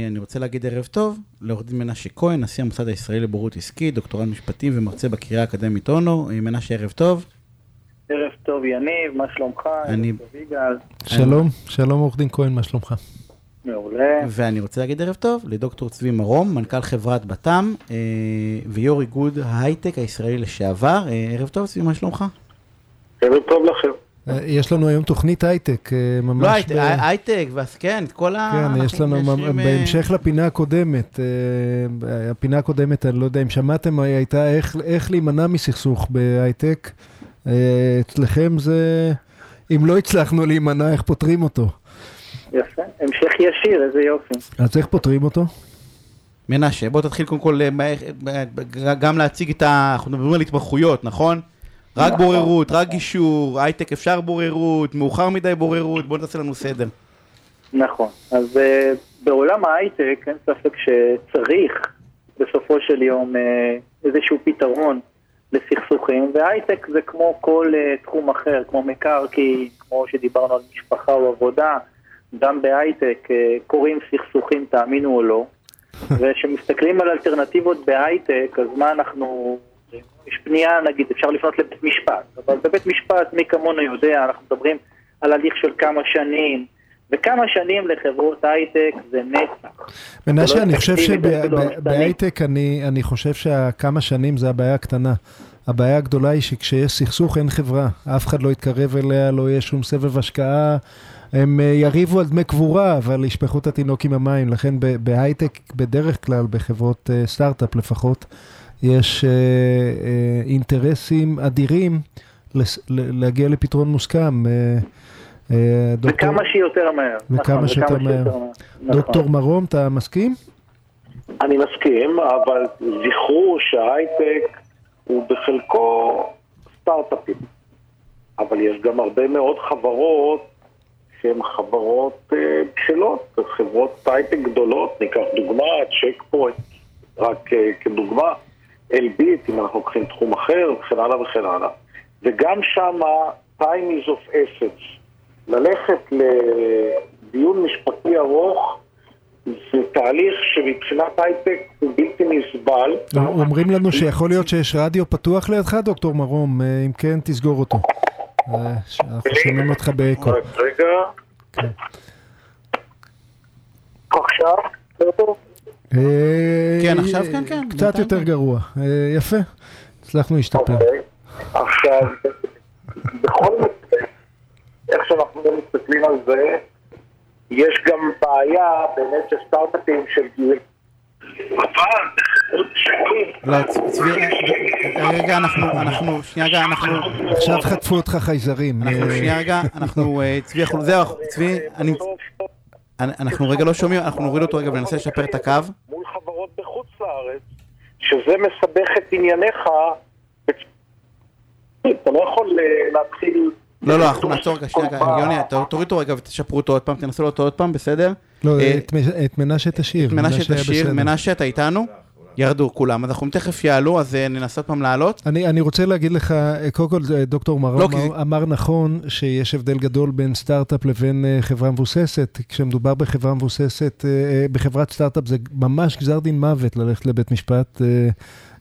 אני רוצה להגיד ערב טוב לעורך דין מנשה כהן, נשיא המוסד הישראלי לבורות עסקית, דוקטורט משפטים ומרצה בקריאה האקדמית אונו. אה, מנשה, ערב טוב. ערב טוב יניב, מה שלומך? אני- ערב טוב יגאל. שלום, שלום עורך דין כהן, מה שלומך? מעולה. ואני רוצה להגיד ערב טוב לדוקטור צבי מרום, מנכ"ל חברת בתם אה, ויו"ר איגוד ההייטק הישראלי לשעבר. אה, ערב טוב, צבי, מה שלומך? ערב טוב לכם. אה, יש לנו היום תוכנית הייטק, אה, ממש... לא, הייטק, ב- הייטק, ואז כן, את כל ה... כן, יש לנו, אה, בהמשך לפינה הקודמת, אה, הפינה הקודמת, אני לא יודע אם שמעתם, הייתה איך, איך להימנע מסכסוך בהייטק. אה, אצלכם זה, אם לא הצלחנו להימנע, איך פותרים אותו? יפה. המשך ישיר, איזה יופי. אז איך פותרים אותו? מנשה, בוא תתחיל קודם כל אה, מה- אה, גם להציג את ה... אנחנו מדברים על התמחויות, נכון? רק. בוררות, רק גישור, הייטק אפשר בוררות, מאוחר מדי בוררות, בוא נעשה לנו סדר. נכון. אז uh, בעולם ההייטק אין ספק שצריך בסופו של יום uh, איזשהו פתרון לסכסוכים, והייטק זה כמו כל uh, תחום אחר, כמו מקרקעין, כמו שדיברנו על משפחה או עבודה, גם בהייטק uh, קורים סכסוכים, תאמינו או לא, וכשמסתכלים על אלטרנטיבות בהייטק, אז מה אנחנו... יש פנייה, נגיד, אפשר לפנות לבית משפט, אבל בבית משפט, מי כמונו יודע, אנחנו מדברים על הליך של כמה שנים, וכמה שנים לחברות הייטק זה נצח. מנשה, לא אני חושב אפילו לא. שבהייטק, אני, אני חושב שהכמה שנים זה הבעיה הקטנה. הבעיה הגדולה היא שכשיש סכסוך אין חברה, אף אחד לא יתקרב אליה, לא יהיה שום סבב השקעה. הם אה, יריבו על דמי קבורה, אבל ישפכו את התינוק עם המים. לכן בהייטק, בדרך כלל, בחברות אה, סטארט-אפ לפחות, יש אה, אה, אינטרסים אדירים לס- ל- להגיע לפתרון מוסכם. אה, אה, דוקטור- וכמה שיותר מהר. וכמה נכון, שיותר מהר. נכון. דוקטור מרום, אתה מסכים? אני מסכים, אבל זכרו שההייטק הוא בחלקו סטארט-אפים. אבל יש גם הרבה מאוד חברות שהן חברות אה, בשלות, חברות הייטק גדולות, ניקח דוגמה, צ'ק פוינט, רק אה, כדוגמה, אלביט, אם אנחנו לוקחים תחום אחר, וכן הלאה וכן הלאה. וגם שמה, time is of essence. ללכת לדיון משפטי ארוך זה תהליך שמבחינת הייטק הוא בלתי נסבל. אומרים לנו שיכול להיות שיש רדיו פתוח לידך, דוקטור מרום, אה, אם כן, תסגור אותו. אה, אנחנו שומעים אותך באקו. רגע. עכשיו? אה, כן, עכשיו כן, כן. קצת יותר כן. גרוע. אה, יפה, הצלחנו להשתפר. אוקיי. עכשיו, בכל מקרה, איך שאנחנו לא מסתכלים על זה, יש גם בעיה באמת של סטארט-אפים של גיל. לא, צבי, רגע, אנחנו, אנחנו, שנייה רגע, אנחנו, עכשיו חטפו אותך חייזרים. אנחנו, אה, שנייה רגע, אנחנו, צבי, אנחנו, זהו, צבי, אני, אנחנו רגע לא שומעים, אנחנו נוריד אותו רגע וננסה לשפר את הקו. מול חברות בחוץ לארץ, שזה מסבך את ענייניך. אתה לא יכול אה, להתחיל... לא, לא, אנחנו נעצור רגע, שנייה יוני, תוריד אותו רגע ותשפרו אותו עוד פעם, תנסו אותו עוד פעם, בסדר? לא, אה, את את מנשה תשאיר. מנשה היה תשאיר. מנשה, אתה איתנו? ירדו כולם, אז אנחנו תכף יעלו, אז אה, ננסה עוד פעם לעלות. אני, אני רוצה להגיד לך, אה, קודם כל אה, דוקטור מרום לא, אמר, כי- אמר נכון שיש הבדל גדול בין סטארט-אפ לבין חברה מבוססת. כשמדובר בחברה מבוססת, בחברת סטארט-אפ זה ממש גזר דין מוות ללכת לבית משפט.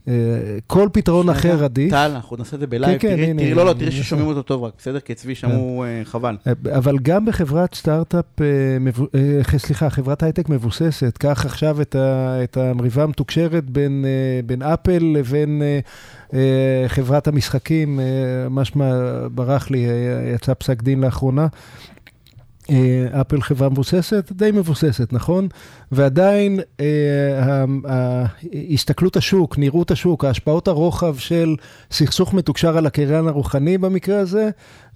אה, אה, כל פתרון אחר עדיף. טל, אנחנו נעשה את זה בלייב, כן, כן, תראי, לא, לא, תראי. ששומעים אותו טוב רק, בסדר? כי צבי שמעו אה, חבל. אבל גם בחברת סטארט-אפ, אה, אה, סליחה, חברת הייטק מבוססת, קח עכשיו את, המריבה המתוקשרת בין, אה, אפל לבין אה, אה, חברת המשחקים, אה, משמע ברח לי, אה, יצא פסק דין לאחרונה. אה, אפל חברה מבוססת, די מבוססת, נכון? ועדיין אה, הסתכלות השוק, נראות השוק, השפעות הרוחב של סכסוך מתוקשר על הקריין הרוחני במקרה הזה,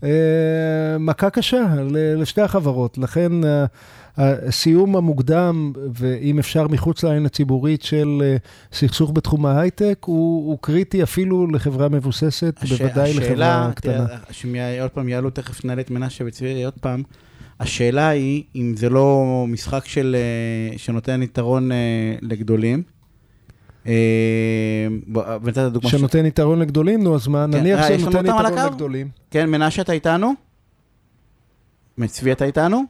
אה, מכה קשה לשתי החברות. לכן אה, הסיום המוקדם, ואם אפשר מחוץ לעין הציבורית של אה, סכסוך בתחום ההייטק, הוא, הוא קריטי אפילו לחברה מבוססת, הש- בוודאי לחברה השאלה, קטנה. תראה, שהם י- עוד פעם יעלו, תכף נעלה את מנשה וצבי עוד פעם. השאלה היא, אם זה לא משחק של, אה, שנותן יתרון אה, לגדולים. אה, ונתת דוגמה ש... שנותן יתרון לגדולים, נו, אז מה, כן, נניח אה, שזה יש לנו נותן אותם על יתרון? לגדולים. כן, מנשה, אתה איתנו? צבי, אתה איתנו?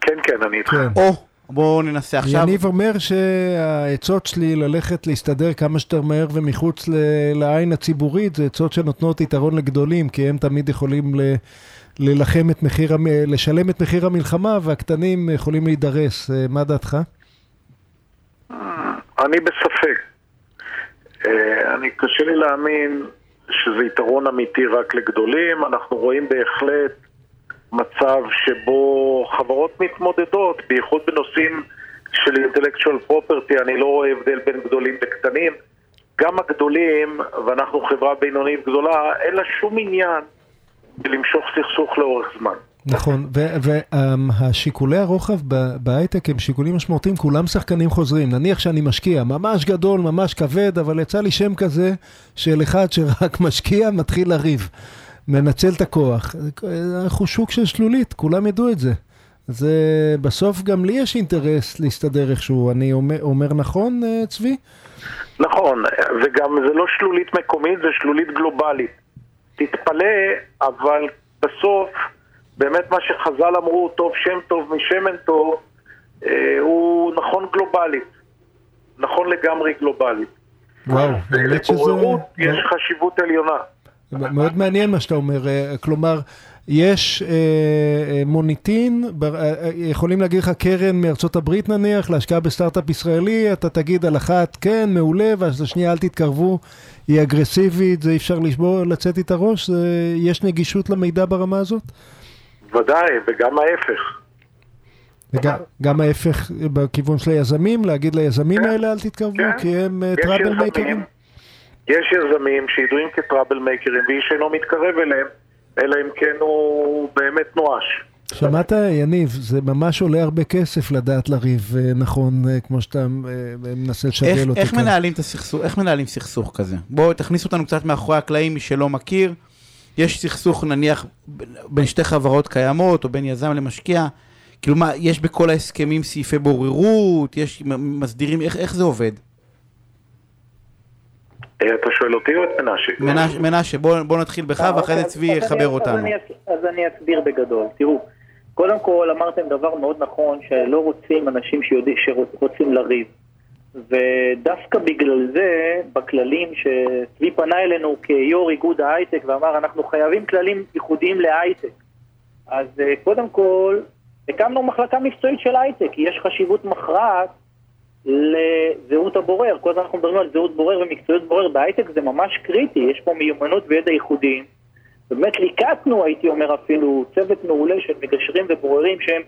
כן, כן, אני איתך. כן. או, בואו ננסה עכשיו. יניב אומר שהעצות שלי ללכת להסתדר כמה שיותר מהר ומחוץ ל- לעין הציבורית, זה עצות שנותנות יתרון לגדולים, כי הם תמיד יכולים ל... ללחם את מחיר, לשלם את מחיר המלחמה, והקטנים יכולים להידרס. אה, מה דעתך? אני בספק. אה, אני קשה לי להאמין שזה יתרון אמיתי רק לגדולים. אנחנו רואים בהחלט מצב שבו חברות מתמודדות, בייחוד בנושאים של intellectual property, אני לא רואה הבדל בין גדולים לקטנים. גם הגדולים, ואנחנו חברה בינונית גדולה, אין לה שום עניין למשוך סכסוך לאורך זמן. נכון, והשיקולי הרוחב ב- בהייטק הם שיקולים משמעותיים, כולם שחקנים חוזרים. נניח שאני משקיע ממש גדול, ממש כבד, אבל יצא לי שם כזה של אחד שרק משקיע, מתחיל לריב. מנצל את הכוח. אנחנו שוק של שלולית, כולם ידעו את זה. זה בסוף גם לי יש אינטרס להסתדר איכשהו. אני אומר, אומר נכון, אה, צבי? נכון, וגם זה לא שלולית מקומית, זה שלולית גלובלית. תתפלא, אבל בסוף, באמת מה שחז"ל אמרו, טוב שם טוב משמן טוב, אה, הוא נכון גלובלית. נכון לגמרי גלובלית. וואו, האמת שזה... לבוררות יש חשיבות עליונה. מאוד מעניין מה שאתה אומר, אה, כלומר, יש אה, אה, מוניטין, בר- אה, אה, יכולים להגיד לך קרן מארצות הברית נניח, להשקעה בסטארט-אפ ישראלי, אתה תגיד על אחת כן, מעולה, ואז לשנייה אל תתקרבו, היא אגרסיבית, זה אי אפשר לשבור, לצאת איתה ראש, זה, יש נגישות למידע ברמה הזאת? ודאי, וגם ההפך. וגם גם ההפך בכיוון של היזמים, להגיד ליזמים כן, האלה אל תתקרבו, כן. כי הם טראבל יזמים- מייקרים? יש יזמים שידועים כטראבל מייקרים ואיש אינו מתקרב אליהם, אלא אם כן הוא באמת נואש. שמעת, יניב, זה ממש עולה הרבה כסף לדעת לריב, אה, נכון, אה, כמו שאתה אה, מנסה איך, לשדל אותי איך כאן. מנהלים את הסכסוך, איך מנהלים סכסוך כזה? בואו תכניסו אותנו קצת מאחורי הקלעים, מי שלא מכיר. יש סכסוך נניח בין שתי חברות קיימות, או בין יזם למשקיע. כאילו מה, יש בכל ההסכמים סעיפי בוררות, יש מסדירים, איך, איך זה עובד? אתה שואל אותי או את מנשה? מנשה, מנשה בוא, בוא נתחיל בך, ואחרי זה צבי אז יחבר אני- אז אותנו. אז אני אסביר בגדול. תראו, קודם כל אמרתם דבר מאוד נכון, שלא רוצים אנשים שיודעים, שרוצים לריב. ודווקא בגלל זה, בכללים שצבי פנה אלינו כיו"ר איגוד ההייטק ואמר, אנחנו חייבים כללים ייחודיים להייטק. אז אה, קודם כל, הקמנו מחלקה מקצועית של הייטק, כי יש חשיבות מכרעת לזהות הבורר. כל הזמן אנחנו מדברים על זהות בורר ומקצועיות בורר בהייטק זה ממש קריטי, יש פה מיומנות וידע ייחודיים. באמת ליקטנו, הייתי אומר אפילו, צוות מעולה של מגשרים ובוררים שהם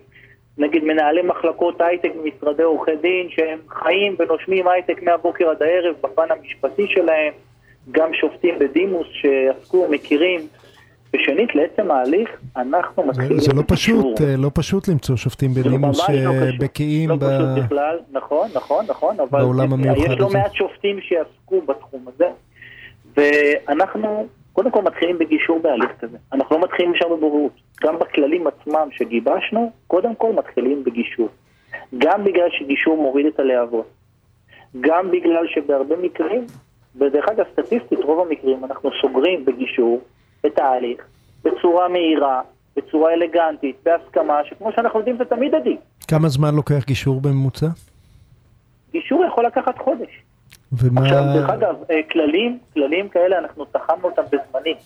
נגיד מנהלי מחלקות הייטק במשרדי עורכי דין, שהם חיים ונושמים הייטק מהבוקר עד הערב בפן המשפטי שלהם, גם שופטים בדימוס שעסקו, מכירים. ושנית, לעצם ההליך, אנחנו מתחילים... זה, לא פשוט, אה, לא פשוט למצוא שופטים בדימוס שבקיאים לא ב... לא פשוט בכלל, נכון, נכון, נכון, אבל בעולם המיוחד יש לא מעט שופטים שיעסקו בתחום הזה, ואנחנו קודם כל מתחילים בגישור בהליך כזה. אנחנו לא מתחילים ישר בבוררות. גם בכללים עצמם שגיבשנו, קודם כל מתחילים בגישור. גם בגלל שגישור מוריד את הלהבות. גם בגלל שבהרבה מקרים, ודרך אגב סטטיסטית רוב המקרים, אנחנו סוגרים בגישור את ההליך בצורה מהירה, בצורה אלגנטית, בהסכמה, שכמו שאנחנו יודעים זה תמיד עדיף. כמה זמן לוקח גישור בממוצע? גישור יכול לקחת חודש. ומה... עכשיו, דרך אגב, אה, כללים, כללים כאלה, אנחנו תחמנו אותם בזמנים.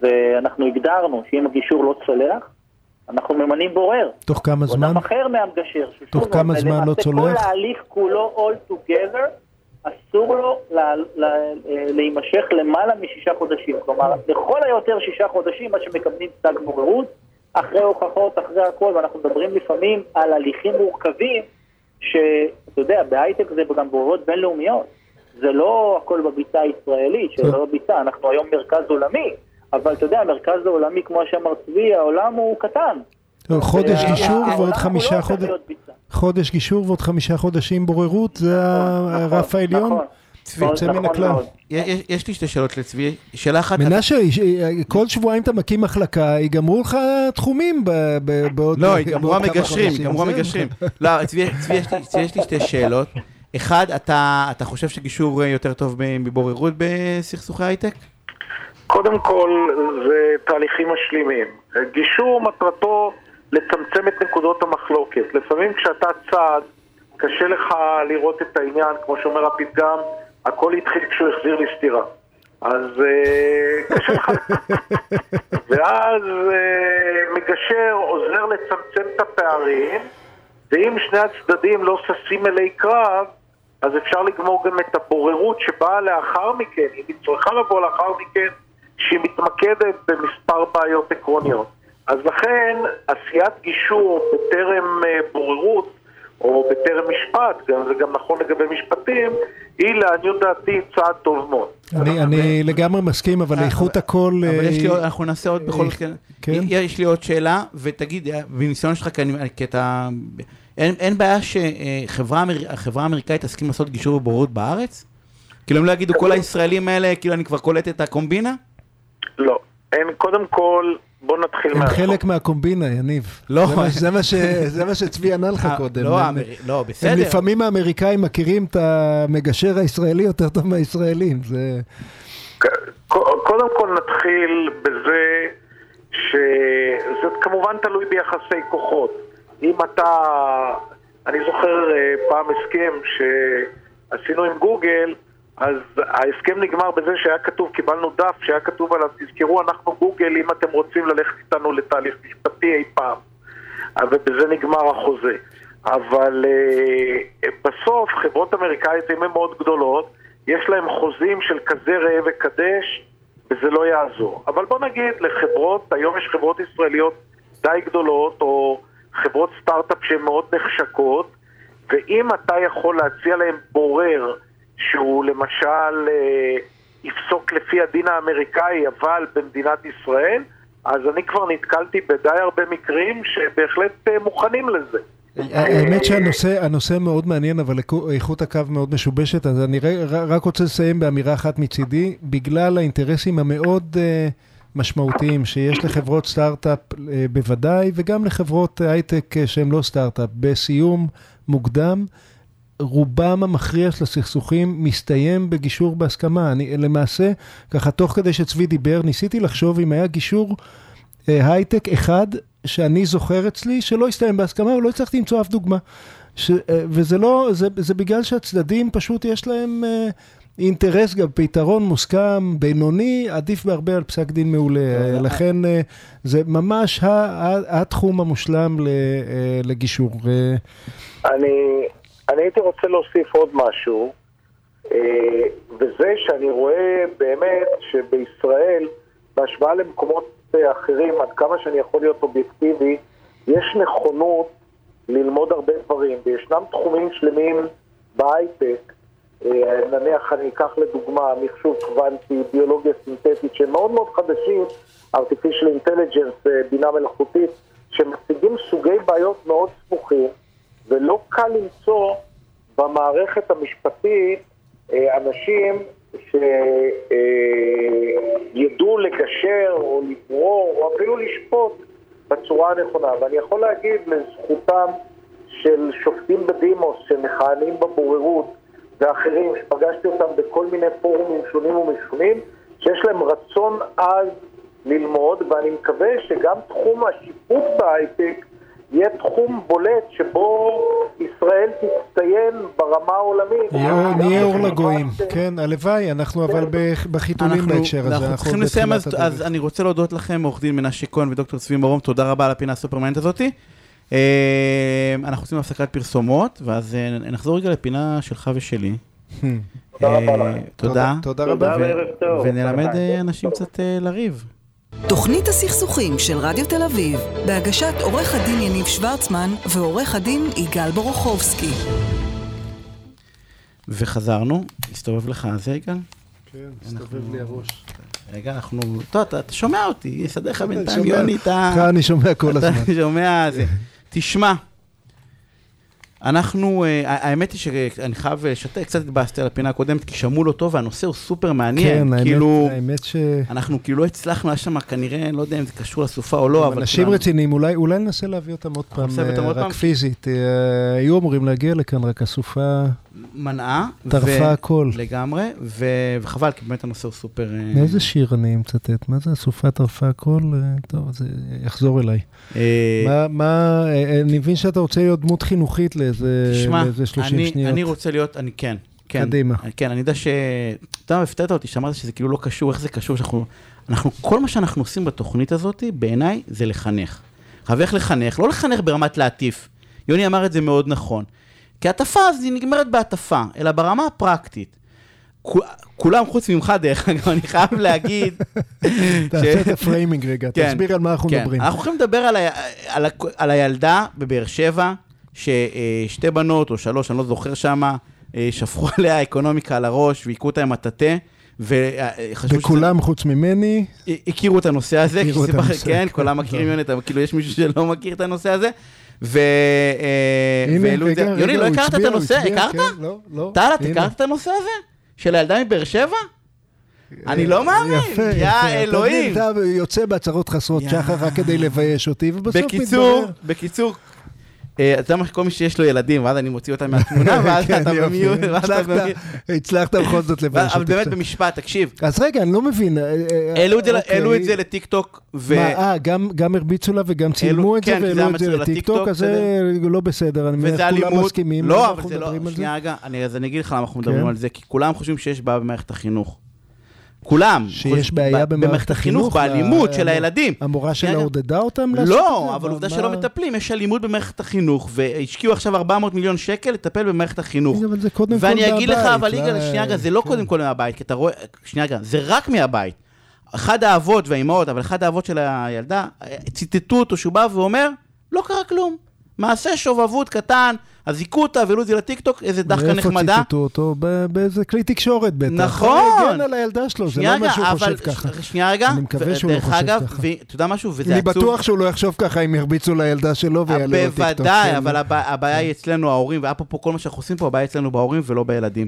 ואנחנו הגדרנו שאם הגישור לא צולח, אנחנו ממנים בורר. תוך כמה זמן? אדם אחר מהמגשר. תוך כמה זמן לא צולח? כל ההליך כולו all together, אסור לו להימשך למעלה משישה חודשים. כלומר, לכל היותר שישה חודשים, מה שמקבלים פסק בוררות, אחרי הוכחות, אחרי הכל, ואנחנו מדברים לפעמים על הליכים מורכבים, שאתה יודע, בהייטק זה גם בוררות בינלאומיות. זה לא הכל בביצה הישראלית, שזה לא ביצה, אנחנו היום מרכז עולמי, אבל אתה יודע, המרכז העולמי, כמו שאמר צבי, העולם הוא קטן. חודש גישור ועוד חמישה חודשים. חודש גישור ועוד חמישה חודשים בוררות, זה נכון, הרף נכון, העליון? נכון. צבי, יוצא מן הכלל. יש לי שתי שאלות לצבי. שאלה אחת... מנשה, כל שבועיים אתה מקים מחלקה, ייגמרו לך תחומים בעוד... לא, ייגמרו המגשרים, ייגמרו המגשרים. לא, צבי, יש לי שתי שאלות. אחד, אתה חושב שגישור יותר טוב מבוררות בסכסוכי הייטק? קודם כל, זה תהליכים משלימים. גישור מטרתו לצמצם את נקודות המחלוקת. לפעמים כשאתה צד, קשה לך לראות את העניין, כמו שאומר הפתגם, הכל התחיל כשהוא החזיר לי סטירה. אז uh, קשה לך. ואז uh, מגשר עוזר לצמצם את הפערים, ואם שני הצדדים לא ששים אלי קרב, אז אפשר לגמור גם את הבוררות שבאה לאחר מכן, אם היא צריכה לבוא לאחר מכן, שהיא מתמקדת במספר בעיות עקרוניות. אז לכן עשיית גישור בטרם uh, בוררות או בטרם משפט, גם, זה גם נכון לגבי משפטים, היא לעניות דעתי צעד טוב מאוד. אני, אני לגמרי מסכים, אבל איכות הכל... אבל יש לי, אנחנו נעשה עוד בכל זאת, כן? יש לי עוד שאלה, ותגיד, בניסיון שלך, כי אתה... אין, אין בעיה שחברה האמריקאית תסכים לעשות גישור ובוררות בארץ? כאילו הם לא יגידו כל הישראלים האלה, כאילו אני כבר קולט את הקומבינה? לא. אין, קודם כל, בוא נתחיל מה... הם חלק מהקומבינה, יניב. לא. זה מה שצבי ענה לך אה, קודם. לא, לא, בסדר. הם לפעמים האמריקאים מכירים את המגשר הישראלי יותר טוב מהישראלים. זה... קודם כל נתחיל בזה שזה כמובן תלוי ביחסי כוחות. אם אתה... אני זוכר אה, פעם הסכם שעשינו עם גוגל, אז ההסכם נגמר בזה שהיה כתוב, קיבלנו דף שהיה כתוב עליו, תזכרו, אנחנו גוגל אם אתם רוצים ללכת איתנו לתהליך משפטי אי פעם. ובזה נגמר החוזה. אבל uh, בסוף חברות אמריקאיות, אם הן מאוד גדולות, יש להן חוזים של כזה ראה וקדש, וזה לא יעזור. אבל בוא נגיד לחברות, היום יש חברות ישראליות די גדולות, או חברות סטארט-אפ שהן מאוד נחשקות, ואם אתה יכול להציע להן בורר, שהוא למשל אה, יפסוק לפי הדין האמריקאי, אבל במדינת ישראל, אז אני כבר נתקלתי בדי הרבה מקרים שבהחלט אה, מוכנים לזה. האמת שהנושא מאוד מעניין, אבל איכות הקו מאוד משובשת, אז אני רק רוצה לסיים באמירה אחת מצידי, בגלל האינטרסים המאוד uh, משמעותיים שיש לחברות סטארט-אפ uh, בוודאי, וגם לחברות הייטק uh, שהן לא סטארט-אפ, בסיום מוקדם, רובם המכריע של הסכסוכים מסתיים בגישור בהסכמה. אני למעשה, ככה, תוך כדי שצבי דיבר, ניסיתי לחשוב אם היה גישור אה, הייטק אחד שאני זוכר אצלי, שלא הסתיים בהסכמה, ולא הצלחתי למצוא אף דוגמה. ש, אה, וזה לא, זה, זה בגלל שהצדדים פשוט יש להם אה, אינטרס, גם פתרון מוסכם, בינוני, עדיף בהרבה על פסק דין מעולה. לכן אה, זה ממש התחום המושלם אה, לגישור. אה, אני, אני הייתי רוצה להוסיף עוד משהו, וזה שאני רואה באמת שבישראל, בהשוואה למקומות אחרים, עד כמה שאני יכול להיות אובייקטיבי, יש נכונות ללמוד הרבה דברים, וישנם תחומים שלמים בהייטק, נניח אני אקח לדוגמה מחשוב קוונטי, ביולוגיה סינתטית, שהם מאוד מאוד חדשים, artificial intelligence, אה, בינה מלאכותית, שמציגים סוגי בעיות מאוד סמוכים, ולא קל למצוא במערכת המשפטית אה, אנשים שידעו לגשר או לברור או אפילו לשפוט בצורה הנכונה. ואני יכול להגיד לזכותם של שופטים בדימוס שמכהנים בבוררות ואחרים, שפגשתי אותם בכל מיני פורומים שונים ומשונים, שיש להם רצון עז ללמוד, ואני מקווה שגם תחום השיפוט בהייטק יהיה תחום בולט שבו ישראל תצטיין ברמה העולמית. נהיה- אור לגויים, ש- כן, הלוואי, אנחנו אבל בח- בחיתולים אנחנו, בהקשר הזה. אנחנו צריכים לסיים, אז. אני רוצה להודות לכם, עורך דין מנשה כהן ודוקטור צבי מרום, תודה רבה על הפינה הסופרמנט הזאתי. אה, אנחנו עושים הפסקת פרסומות, ואז אה, נחזור רגע לפינה שלך ושלי. תודה רבה אה, לכם. תודה. תודה תודה רבה. ונלמד אנשים קצת לריב. תוכנית הסכסוכים של רדיו תל אביב, בהגשת עורך הדין יניב שוורצמן ועורך הדין יגאל בורוכובסקי. וחזרנו, הסתובב לך זה, יגאל? כן, מסתובב לי הראש. רגע, אנחנו... טוב, אתה שומע אותי, יסדר לך בינתיים. יוני, אתה... אני שומע כל הזמן. אתה שומע זה. תשמע, אנחנו, אה, האמת היא שאני חייב לשתק, קצת התבאסתי על הפינה הקודמת, כי שמעו לו טוב, והנושא הוא סופר מעניין. כן, האמת- כאילו, האמת ש... אנחנו כאילו לא הצלחנו, היה שם כנראה, לא יודע אם זה קשור לסופה או לא, אבל... אנשים כולנו- רציניים, אולי אולי ננסה להביא אותם עוד פעם, אה, רק פעם? פיזית. אה, היו אמורים להגיע לכאן, רק הסופה מנעה. טרפה ו- הכל. לגמרי, ו- וחבל, כי באמת הנושא הוא סופר... אה, מאיזה שיר אני מצטט? מה זה הסופה טרפה הכל? אה, טוב, זה יחזור אליי. אה, מה, מה, אה, אני מבין שאתה רוצה להיות דמות חינוכית לאיזה תשמע, לאיזה 30 אני, שניות. אני רוצה להיות, אני כן, כן. קדימה. כן, אני יודע ש... אתה יודע, הפתעת אותי שאמרת שזה כאילו לא קשור, איך זה קשור שאנחנו... אנחנו, כל מה שאנחנו עושים בתוכנית הזאת, בעיניי, זה לחנך. עכשיו, איך לחנך? לא לחנך ברמת להטיף. יוני אמר את זה מאוד נכון. כי הטפה אז היא נגמרת בהטפה, אלא ברמה הפרקטית. כו- כולם חוץ ממך, דרך אגב, אני חייב להגיד... תעשה את ה framing רגע, כן, תסביר על מה אנחנו כן. מדברים. אנחנו יכולים לדבר על, הילדה בבאר שבע, ששתי בנות או שלוש, אני לא זוכר שמה, אה, שפכו עליה אקונומיקה על הראש והכו אותה עם מטאטא. וחשבו וכולם חוץ ממני, שזה... הכירו את הנושא הזה, הכירו כי את הנושא, כן. כולם מכירים אבל כאילו יש מישהו שלא מכיר את הנושא הזה. ו... אה, והעלו את זה- רגע, רגע, יוני, לא הכרת את הנושא? הכרת? כן, לא, לא. טל, את הנה. הכרת את הנושא הזה? של הילדה מבאר שבע? אני לא מאמין, יפה, יא יפה. אלוהים. אתה יוצא בהצהרות חסרות. שחר רק כדי לבייש אותי, ובסוף בקיצור, מתברר. בקיצור, אה, אתה יודע מה, כל מי שיש לו ילדים, ואז אני מוציא אותם מהתמונה, ואז כן, אתה יופי. במיוט, ואז אתה במיוט. הצלחת בכל זאת לבייש אבל. באמת. במשפט, תקשיב, אז רגע, אני לא מבין. אה, אה, העלו את זה- אוקיי. לטיק טוק, ו... אה, גם- הרביצו לה וגם צילמו את זה כן, והעלו את זה לטיקטוק, לטיקטוק, אז זה לא בסדר, אני מניח כולם מסכימים. לא, אבל זה לא. שנייה רגע, אני- אז אני אגיד לך למה אנחנו מדברים כן. על זה, כי כולם חושבים שיש בעיה במערכת החינוך. כולם. שיש בעיה במערכת החינוך, באלימות של הילדים. המורה שלה. עודדה אותם לעשות את זה? לא, אבל עובדה שלא מטפלים, יש אלימות במערכת החינוך, והשקיעו עכשיו 400 מיליון שקל לטפל במערכת החינוך. אבל זה קודם כל ואני אגיד לך, מהבית, אבל לא- יגאל, שנייה רגע, זה לא כן. קודם כל מהבית, כי אתה רואה, שנייה זה רק מהבית. אחד האבות והאימהות, אבל אחד האבות של הילדה, ציטטו אותו שהוא בא ואומר, לא קרה כלום. מעשה שובבות קטן, אז היכו אותה והעלו את זה לטיקטוק, איזה דחקה נחמדה. איפה ציטטו אותו? באיזה כלי תקשורת בטח. נכון. הוא הגן על הילדה שלו, זה לא מה שהוא חושב ככה. שנייה רגע, אני מקווה שהוא לא חושב ככה. ואתה יודע משהו, וזה אני עצוב. בטוח שהוא לא יחשוב ככה אם ירביצו לילדה שלו ויעלו לו טיקטוק. בוודאי, כן. אבל הבע- הבעיה היא אצלנו ההורים, ואפרופו כל מה שאנחנו עושים פה, הבעיה אצלנו בהורים ולא בילדים.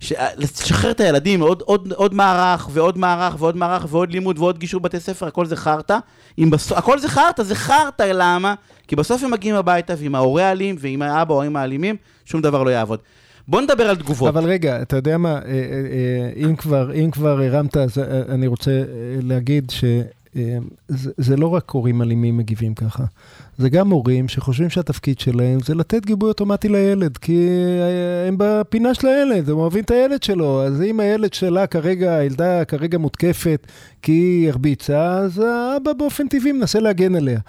ש- לשחרר את הילדים, עוד, עוד, עוד מערך ועוד מערך ועוד מערך ועוד לימוד ועוד גישור בתי ספר, הכל זה חרטא. בסוף, הכל זה חרטא, זה חרטא, למה? כי בסוף הם מגיעים הביתה ועם ההורה האלים ועם האבא או האמא האלימים, שום דבר לא יעבוד. בוא נדבר על תגובות. אבל רגע, אתה יודע מה, אה, אה, אה, אם כבר, אם כבר הרמת, אז אני רוצה להגיד אה, זה, זה לא רק הורים אלימים מגיבים ככה, זה גם הורים שחושבים שהתפקיד שלהם זה לתת גיבוי אוטומטי לילד, כי אה, הם בפינה של הילד, הם אוהבים את הילד שלו, אז אם הילד שלה כרגע, הילדה כרגע מותקפת כי היא הרביצה, אז האבא באופן טבעי מנסה להגן עליה.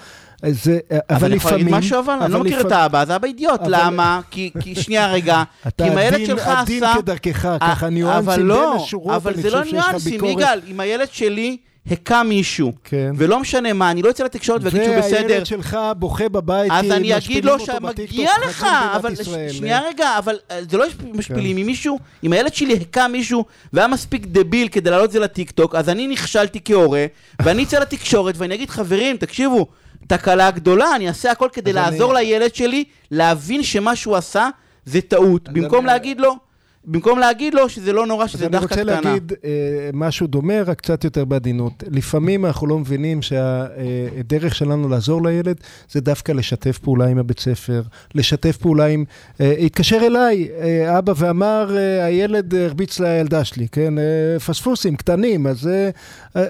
זה, אבל, אבל אני יכול לפעמים... להגיד משהו אבל, אני לא מכיר את האבא, אז האבא אידיוט, אבל- למה? כי, כי שנייה רגע, כי אם הילד שלך עשה... אתה עדין כדרכך, ככה אה, ניואנסים אבל בין לא, השורות, אבל אני זה לא חושב שיש לך ניואנסים, ביקורת. יגאל, אם הילד שלי הכה מישהו, כן. ולא משנה מה, אני לא אצא לתקשורת ואגיד שהוא בסדר, והילד שלך בוכה בבית, אז אני אגיד לו שמגיע לך, אבל ישראל. שנייה רגע, אבל אה, זה לא משפילים, אם מישהו, אם הילד שלי הכה מישהו והיה מספיק דביל כדי להעלות את זה לטיקטוק, אז אני נכשלתי כהורה, ואני אצא לתקשורת ואני אגיד, חברים, תקשיבו, תקלה גדולה, אני אעשה הכל כדי אז אני- לעזור לילד שלי להבין שמה שהוא עשה זה טעות, במקום אני- להגיד לו, במקום להגיד לו שזה לא נורא, אז שזה אני דחקה רוצה קטנה. להגיד אה, משהו דומה, רק קצת יותר בעדינות. לפעמים אנחנו לא מבינים שהדרך שלנו לעזור לילד זה דווקא לשתף פעולה עם הבית ספר, לשתף פעולה עם... אה, התקשר אליי אה, אבא ואמר, אה, הילד הרביץ לילדה שלי, כן? אה, פספוסים קטנים, אז אה, אה,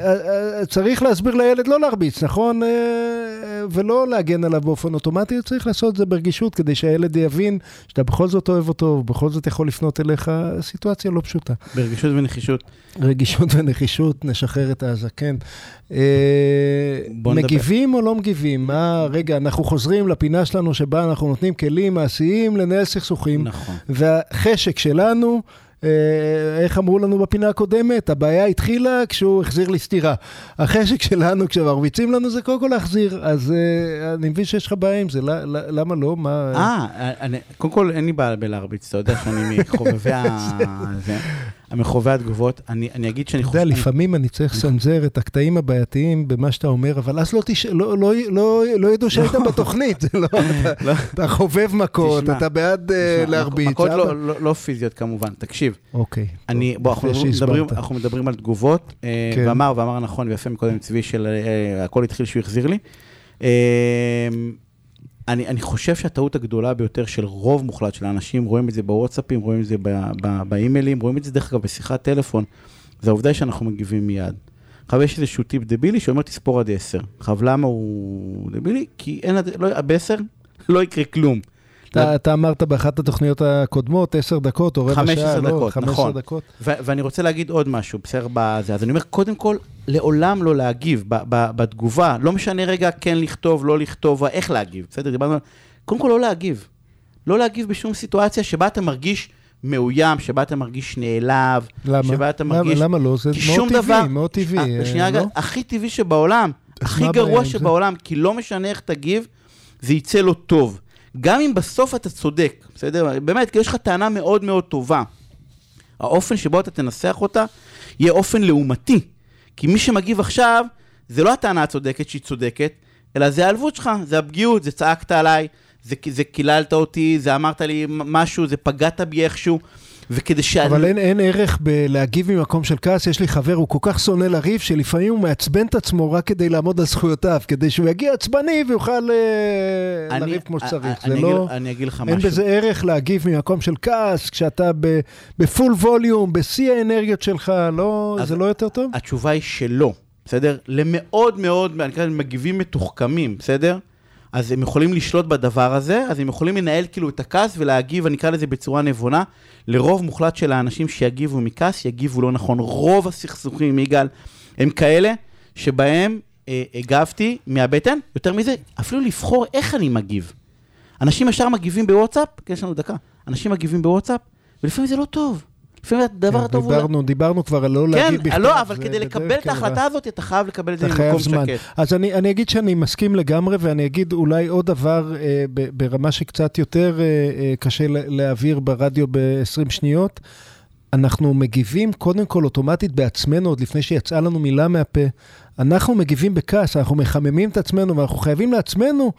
אה, צריך להסביר לילד לא להרביץ, נכון? אה, אה, ולא להגן עליו באופן אוטומטי, צריך לעשות את זה ברגישות כדי שהילד יבין שאתה בכל זאת אוהב אותו, ובכל זאת יכול לפנות אליך, סיטואציה לא פשוטה. ברגישות ונחישות. רגישות ונחישות, נשחרר את הזקן. אה. מגיבים או לא מגיבים? מה, רגע, אנחנו חוזרים לפינה שלנו שבה אנחנו נותנים כלים מעשיים לנהל סכסוכים, נכון. והחשק שלנו, איך אמרו לנו בפינה הקודמת? הבעיה התחילה כשהוא החזיר לי סטירה. החשק שלנו כשמרביצים לנו זה קודם כל להחזיר, אז אה, אני מבין שיש לך בעיה עם זה, למה לא? מה... אה, קודם כל אין לי בעיה בלהרביץ, אתה יודע שאני מחובבי ה... זה, מחובבי התגובות. אני אני אגיד שאני אתה חושב... יודע, לפעמים אני צריך לסנזר את הקטעים הבעייתיים במה שאתה אומר, אבל אז לא תש- לא- לא- לא- לא ידעו שהיית בתוכנית, זה לא, אתה- לא. אתה חובב מכות, תשמע, אתה בעד אה, תשמע, להרביץ. מכות. לא- לא לא פיזיות כמובן, תקשיב. אוקיי. אני, בוא, אנחנו מדברים. אנחנו מדברים על תגובות, אה, כן. ואמר, ואמר נכון ויפה מקודם צבי של אה, הכל התחיל שהוא החזיר לי. אני, אני חושב שהטעות הגדולה ביותר של רוב מוחלט של האנשים, רואים את זה בוואטסאפים, רואים את זה באימיילים, רואים את זה דרך אגב בשיחת טלפון, זה העובדה שאנחנו מגיבים מיד. עכשיו יש איזשהו טיפ דבילי שאומר תספור עד עשר. עכשיו למה הוא דבילי? כי אין, לא, בעשר לא יקרה כלום. אתה אתה אמרת באחת התוכניות הקודמות, עשר דקות או רבע שעה, 15 לא? דקות, 15 נכון. דקות. ו- ואני רוצה להגיד עוד משהו, בסדר, בזה. אז אני אומר, קודם כל, לעולם לא להגיב ב- ב- בתגובה. לא משנה רגע כן לכתוב, לא לכתוב, איך להגיב, בסדר? דיברנו על... קודם כל, לא להגיב. לא להגיב בשום סיטואציה שבה אתה מרגיש מאוים, שבה אתה מרגיש נעלב, למה? שבה אתה למה- מרגיש... למה לא? זה מאוד טבעי, דבר- מאוד טבעי. אה, שנייה אה, רגע, לא? הכי טבעי שבעולם, הכי גרוע עם זה? שבעולם, כי לא משנה איך תגיב, זה יצא לו טוב. גם אם בסוף אתה צודק, בסדר? באמת, כי יש לך טענה מאוד מאוד טובה. האופן שבו אתה תנסח אותה, יהיה אופן לעומתי. כי מי שמגיב עכשיו, זה לא הטענה הצודקת שהיא צודקת, אלא זה העלבות שלך, זה הפגיעות, זה צעקת עליי, זה, זה קיללת אותי, זה אמרת לי משהו, זה פגעת בי איכשהו, וכדי ש... אבל אין, אין ערך בלהגיב ממקום של כעס. יש לי חבר, הוא כל כך שונא לריב, שלפעמים הוא מעצבן את עצמו רק כדי לעמוד על זכויותיו, כדי שהוא יגיע עצבני ויוכל אה, אני- לריב כמו שצריך. אני, זה אני, לא... אגיד, אני אגיד לך אין משהו. בזה ערך להגיב ממקום של כעס, כשאתה ב- בפול ווליום, בשיא האנרגיות שלך, לא, אז- זה לא יותר טוב? התשובה היא שלא, בסדר? למאוד מאוד, אני מגיבים מתוחכמים, בסדר? אז הם יכולים לשלוט בדבר הזה, אז הם יכולים לנהל כאילו את הכעס ולהגיב, אני אקרא לזה בצורה נבונה. לרוב מוחלט של האנשים שיגיבו מכעס, יגיבו לא נכון. רוב הסכסוכים, יגאל, הם כאלה שבהם אה, הגבתי מהבטן, יותר מזה, אפילו לבחור איך אני מגיב. אנשים ישר מגיבים בוואטסאפ, כן, יש לנו דקה, אנשים מגיבים בוואטסאפ, ולפעמים זה לא טוב. לפעמים הדבר כן, הטוב הוא... דיברנו, דיברנו כבר על לא כן, להגיב בכתב. לא, אבל כדי לקבל את ההחלטה הזאת, אתה חייב לקבל את זה ממקום. שקט. אז אני, אני אגיד שאני מסכים לגמרי, ואני אגיד אולי עוד דבר אה, ברמה שקצת יותר אה, אה, קשה לה- להעביר ברדיו ב-20 שניות. אנחנו מגיבים קודם כל אוטומטית בעצמנו, עוד לפני שיצאה לנו מילה מהפה. אנחנו מגיבים בכעס, אנחנו מחממים את עצמנו, ואנחנו חייבים לעצמנו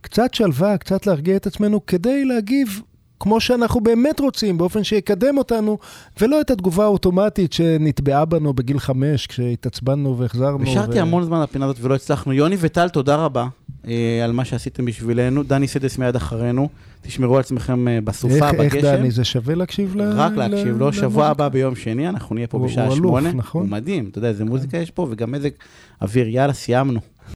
קצת שלווה, קצת להרגיע את עצמנו, כדי להגיב כמו שאנחנו באמת רוצים, באופן שיקדם אותנו, ולא את התגובה האוטומטית שנטבעה בנו בגיל חמש, כשהתעצבנו והחזרנו. נשארתי ו- המון זמן לפינה הזאת ולא הצלחנו. יוני וטל, תודה רבה. אה, על מה שעשיתם בשבילנו. דני סדס מיד אחרינו. תשמרו על עצמכם אה, בסופה, איך, בגשם. איך דני, זה שווה להקשיב ל... רק להקשיב לו, ל- שבוע? הבא ביום שני, אנחנו נהיה פה הוא- בשעה הוא אלוף, שמונה. נכון. הוא מדהים, אתה יודע, איזה מוזיקה יש פה, וגם איזה אוויר, יאללה, סיימנו.